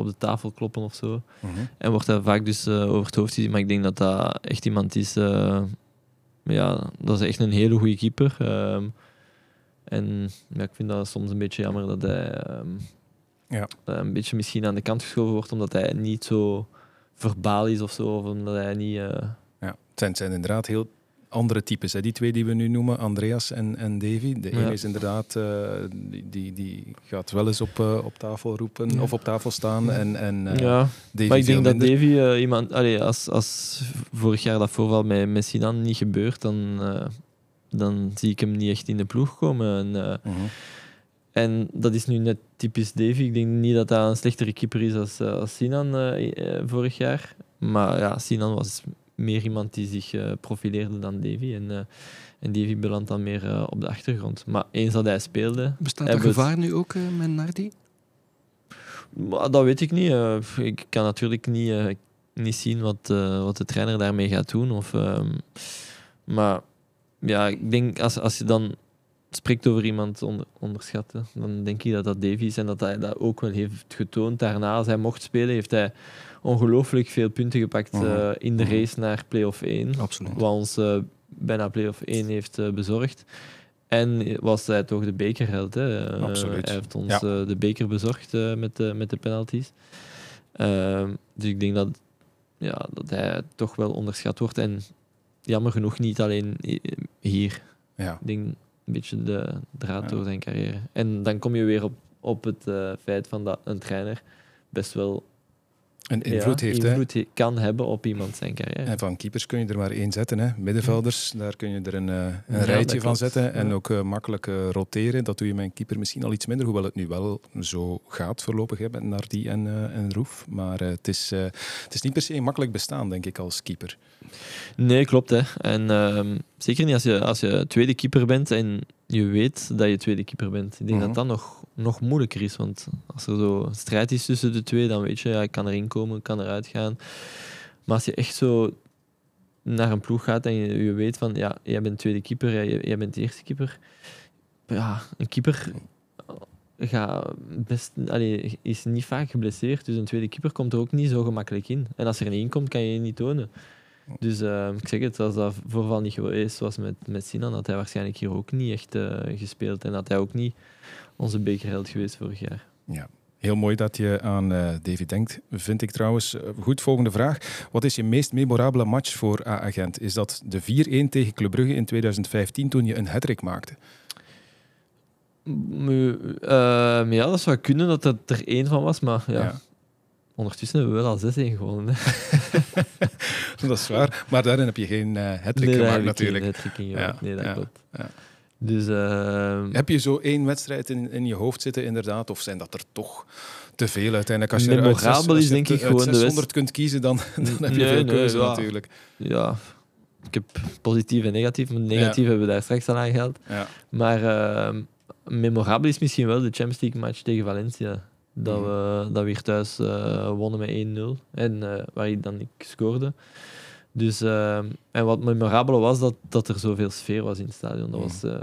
op de tafel kloppen of zo. Mhm. En wordt hij vaak dus eh, over het hoofd gezien. Maar ik denk dat dat echt iemand is... eh, ja, dat is echt een hele goede keeper. Ehm, en ja, ik vind dat soms een beetje jammer dat hij ehm, Ja. een beetje misschien aan de kant geschoven wordt, omdat hij niet zo verbaal is of zo. Of omdat hij niet... eh, Ja. Het zijn, het zijn inderdaad heel andere types. Hè. Die twee die we nu noemen, Andreas en, en Davy. De Ja. ene is inderdaad, eh, die, die, gaat wel eens op, eh, op tafel roepen Ja. of op tafel staan. En, en eh, ja, Davy maar ik denk dat. Davy iemand... Allee, als, als vorig jaar dat voorval met, met Sinan niet gebeurt, dan, dan zie ik hem niet echt in de ploeg komen. En, Mhm. En dat is nu net typisch Davy. Ik denk niet dat dat een slechtere keeper is als, als Sinan vorig jaar. Maar ja, Sinan was meer iemand die zich eh, profileerde dan Davy. En, eh, en Davy belandt dan meer eh, op de achtergrond. Maar eens dat hij speelde, Bestaat het- gevaar nu ook met Nardi? maar dat weet ik niet. Ik kan natuurlijk niet, niet zien wat, wat de trainer daarmee gaat doen. Of, ehm, maar ja, ik denk als, als je dan spreekt over iemand onder, onderschatten, dan denk ik dat dat Davy is en dat hij dat ook wel heeft getoond. Daarna, als hij mocht spelen, heeft hij ongelooflijk veel punten gepakt Mhm. eh, in de Mhm. race naar play-off 1. Absoluut. Wat ons eh, bijna play-off 1 heeft eh, bezorgd. En was hij toch de bekerheld. Hè? Absoluut. hij heeft ons Ja. de beker bezorgd met, de, met de penalties. Ehm, dus ik denk dat, ja, dat hij toch wel onderschat wordt. En jammer genoeg niet alleen hier. Ja. Ik denk een beetje de draad Ja. door zijn carrière. En dan kom je weer op, op het feit van dat een trainer best wel Een invloed ja, heeft. Invloed he- kan hebben op iemand zijn carrière. En van keepers kun je er maar één zetten. Hè. Middenvelders, daar kun je er een, eh, een Ja, rijtje van zetten. En ook eh, makkelijk eh, roteren. Dat doe je met een keeper misschien al iets minder. Hoewel het nu wel zo gaat voorlopig hè, met Nardi en, eh, en Roef. Maar het, is, het is niet per se een makkelijk bestaan, denk ik, als keeper. Nee, klopt. Hè. En ehm, zeker niet als je, als je tweede keeper bent en je weet dat je tweede keeper bent. Ik denk Mhm. dat dat nog, nog moeilijker is. Want als er zo een strijd is tussen de twee, dan weet je, ja, ik kan erin komen, ik kan eruit gaan. Maar als je echt zo naar een ploeg gaat en je, je weet van, ja, jij bent tweede keeper, jij, jij bent de eerste keeper. Ja, een keeper gaat best, allee, is niet vaak geblesseerd. Dus een tweede keeper komt er ook niet zo gemakkelijk in. En als er een één komt, kan je je niet tonen. Dus eh, ik zeg het, als dat voorval niet geweest was met, met Sinan, had hij waarschijnlijk hier ook niet echt eh, gespeeld. En had hij ook niet onze bekerheld geweest vorig jaar. Ja. Heel mooi dat je aan eh David denkt, vind ik trouwens. Eh, Goed, volgende vraag. Wat is je meest memorabele match voor A-agent? Is dat de 4-1 tegen Club Brugge in 2015 toen je een hat maakte? Ehm, ja, dat zou kunnen dat dat er één van was, maar ja, Ja. Ondertussen hebben we wel al 6-1 gewonnen. Hè. (laughs) Dat is waar. Maar daarin heb je geen uh, hat Nee, gemaakt natuurlijk. geen Ja. Nee, dat ja, klopt. ja. Dus ehm, Heb je zo één wedstrijd in, in je hoofd zitten inderdaad? Of zijn dat er toch te veel uiteindelijk? Als je er uit zes- Memorabel is denk ik gewoon de 600 kunt kiezen, dan, (laughs) dan heb je Nee, veel keuze ja. natuurlijk. ja, ik heb positief en negatief. Maar negatief hebben we daar straks al aangehaald. Ja. Maar ehm, memorabel is misschien wel de Champions League match tegen Valencia. Dat, Mhm. we, dat we hier thuis eh, wonnen met 1-0. En eh, waar ik dan ik scoorde. Dus, ehm, en wat memorabel was, dat, dat er zoveel sfeer was in het stadion. Dat was, eh,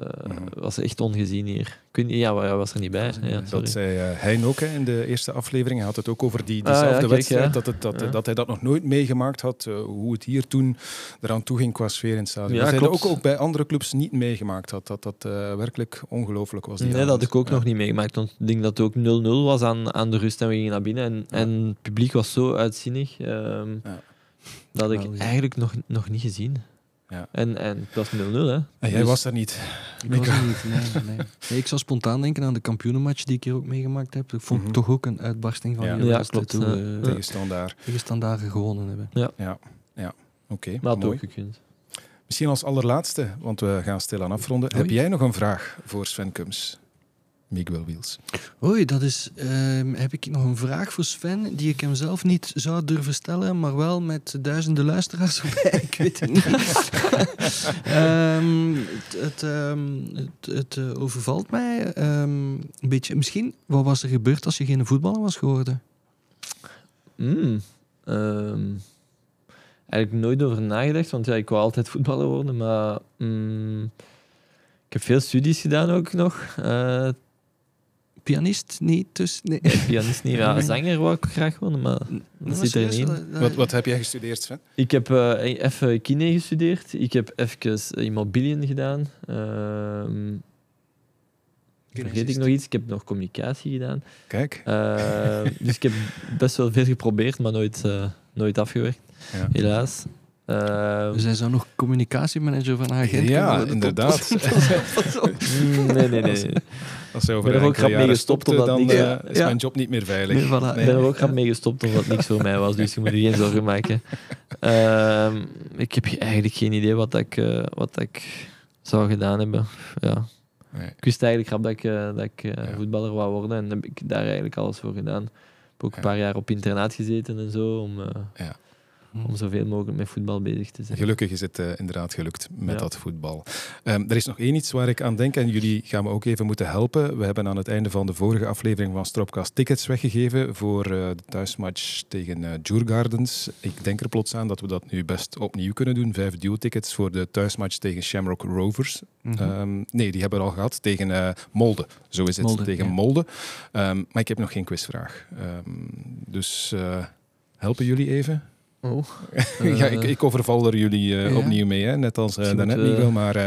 was echt ongezien hier. Niet, ja, hij was er niet bij. Ja. Dat zei eh, Hein ook hè, in de eerste aflevering. Hij had het ook over die, Ah, ja, diezelfde kijk, wedstrijd. ja. Dat, het, dat, dat hij dat nog nooit meegemaakt had. eh, hoe het hier toen eraan toe ging qua sfeer in het stadion. Dat hij dat ook, ook bij andere clubs niet meegemaakt had. Dat dat eh, werkelijk ongelooflijk was. Die Nee, dat had ik ook nog niet meegemaakt. Want ik denk dat het ook 0-0 was aan, aan de rust en we gingen naar binnen. En, en het publiek was zo uitzinnig. ehm, Ja. Dat had ik eigenlijk nog, nog niet gezien. Ja. En, en het was 0-0, hè. En jij Dus- was daar niet. Ik was er niet, nee, nee. (laughs) Nee, Ik zou spontaan denken aan de kampioenenmatch die ik hier ook meegemaakt heb. Ik vond Mhm. toch ook een uitbarsting van Ja. die Ja, klopt, toen ja. we Tegen Standaard. tegen Standaarden gewonnen hebben. Oké, Maar had mooi. ook gekund. Misschien als allerlaatste, want we gaan stilaan afronden. Oei. Heb jij nog een vraag voor Sven Kums? Miguel Wiels. Oei, dat is. ehm, heb ik nog een vraag voor Sven die ik hem zelf niet zou durven stellen, maar wel met duizenden luisteraars erbij. (laughs) ik weet het niet. (laughs) Ehm, het het, ehm, het, het, eh, overvalt mij ehm, een beetje. Misschien, wat was er gebeurd als je geen voetballer was geworden? Mm, ehm, eigenlijk nooit over nagedacht, want ja, ik wou altijd voetballer worden. Maar mm, ik heb veel studies gedaan ook nog. Eh, Pianist niet, dus nee. (laughs) pianist niet, ja, zanger wou ik graag worden, maar dat zit er niet in. eh, Wat, wat heb jij gestudeerd, Sven? Ik heb eh, even kine gestudeerd. Ik heb even immobiliën gedaan. Ehm vergeet ik nog iets? Ik heb nog communicatie gedaan. Kijk. Eh, (laughs) dus ik heb best wel veel geprobeerd, maar nooit, eh, nooit afgewerkt, Ja. helaas. Ehm, Dus hij zou nog communicatiemanager van agent Ja, inderdaad. (laughs) nee, nee, nee. Als over ben er ook grap mee gestopt, omdat dan niks- eh, Ja, is mijn job niet meer veilig. Voilà. Ik ben er ook grap mee gestopt omdat het niks voor mij was, dus je moet je geen zorgen maken. Ehm, ik heb eigenlijk geen idee wat ik, eh, wat ik zou gedaan hebben. Ja. Nee. Ik wist eigenlijk grap dat ik, eh, dat ik voetballer wou worden en heb ik daar eigenlijk alles voor gedaan. Ik heb ook een paar jaar op internaat gezeten en zo, om, Ja. Om zoveel mogelijk met voetbal bezig te zijn. Gelukkig is het eh, inderdaad gelukt met Ja. dat voetbal. Ehm, er is nog één iets waar ik aan denk en jullie gaan me ook even moeten helpen. We hebben aan het einde van de vorige aflevering van Stropcast tickets weggegeven voor eh, de thuismatch tegen eh Djurgardens. Ik denk er plots aan dat we dat nu best opnieuw kunnen doen. Vijf duo-tickets voor de thuismatch tegen Shamrock Rovers. Mhm. Ehm, nee, die hebben we al gehad tegen eh, Molde. Zo is het, Molde, tegen ja. Molde. Ehm, maar ik heb nog geen quizvraag. Dus helpen jullie even? Oh. (laughs) ja, ik, ik overval er jullie eh, ja. opnieuw mee, hè? net als Misschien daarnet Miguel, maar eh,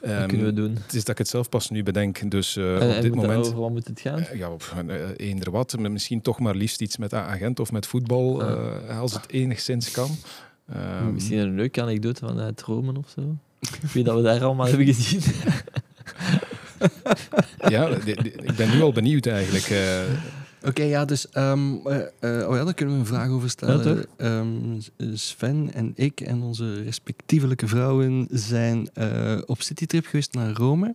Wat ehm, kunnen we doen? het is dat ik het zelf pas nu bedenk. Dus eh, En- op en dit moment, Over wat moet het gaan? eh, ja, op eh, eender wat, misschien toch maar liefst iets met agent of met voetbal, Ah. eh, als het enigszins kan. Ehm, Misschien een leuke anekdote vanuit Rome of zo. Wie dat we daar allemaal hebben gezien. (laughs) ja, ik ben nu al benieuwd eigenlijk. Oké, ja, dus ehm, eh, eh, oh ja, daar kunnen we een vraag over stellen. Ja? Ehm, Sven en ik en onze respectievelijke vrouwen zijn eh, op citytrip geweest naar Rome.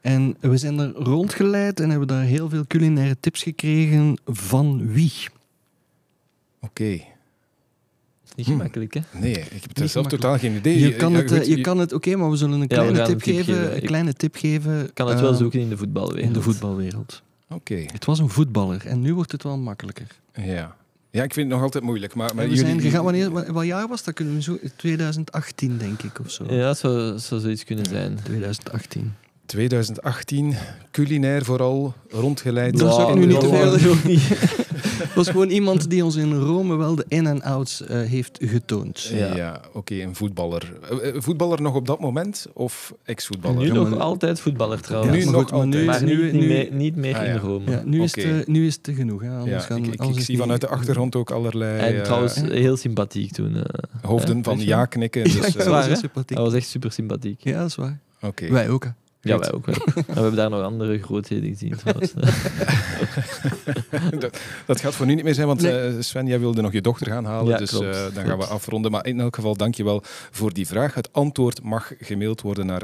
En we zijn daar rondgeleid en hebben daar heel veel culinaire tips gekregen. Van wie? Oké, Niet Hmm. gemakkelijk, hè? nee, ik heb er zelf totaal geen idee. Je kan het, je kan het oké, maar we zullen een kleine tip, een tip geven. geven. Een Ik- kleine tip geven. Ik kan het wel ehm, zoeken in de voetbalwereld. In de voetbalwereld. Oké, Het was een voetballer en nu wordt het wel makkelijker. ja. Ja, ik vind het nog altijd moeilijk, maar, maar we jullie... zijn gegaan, wanneer, wat, jaar was dat? Kunnen we zo, 2018 denk ik of zo. Ja, het zou, zou zoiets kunnen zijn. 2018. 2018, culinair vooral, rondgeleid. Dat zou ik nu niet te dat veel-. (laughs) Het (laughs) was gewoon iemand die ons in Rome wel de in- en outs eh, heeft getoond. Ja, Ja. oké, een voetballer. Eh, eh, voetballer nog op dat moment of ex-voetballer? Nu Ja, nog altijd voetballer trouwens. Nu maar nog goed, maar nu, altijd. maar nu, niet, nu- niet meer, niet meer Ah, in. Rome. ja, nu, is eh, nu is het te genoeg. Hè? Anders Ja, gaan, ik, ik, anders ik is zie vanuit de achtergrond ook allerlei En trouwens, heel sympathiek toen. hoofden van ja knikken. Dus, Ja, dat was echt sympathiek. Hij was echt super sympathiek. Ja, dat is waar. Oké. Wij ook. Ja, wij ook wel. (laughs) En we hebben daar nog andere grootheden gezien. trouwens. dat, dat gaat voor nu niet meer zijn, want Nee. eh, Sven, jij wilde nog je dochter gaan halen. Ja, dus klopt, eh, dan gaan we afronden. Maar in elk geval, dankjewel voor die vraag. Het antwoord mag gemaild worden naar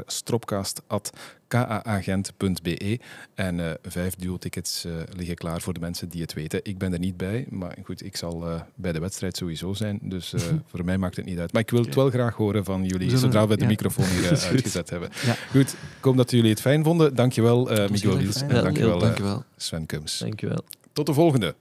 stropcast.kaagent.be. En eh, vijf duo-tickets eh, liggen klaar voor de mensen die het weten. Ik ben er niet bij, maar goed, ik zal eh, bij de wedstrijd sowieso zijn. Dus eh, (laughs) voor mij maakt het niet uit. Maar ik wil het wel graag horen van jullie, Zullen zodra we de ja. microfoon hier (laughs) uitgezet hebben. Ja. Goed, ik hoop dat jullie het fijn vonden. Dankjewel, eh was Miguel Wiels. En dankjewel, eh, Dankjewel. Sven Kums. Dankjewel. Tot de volgende.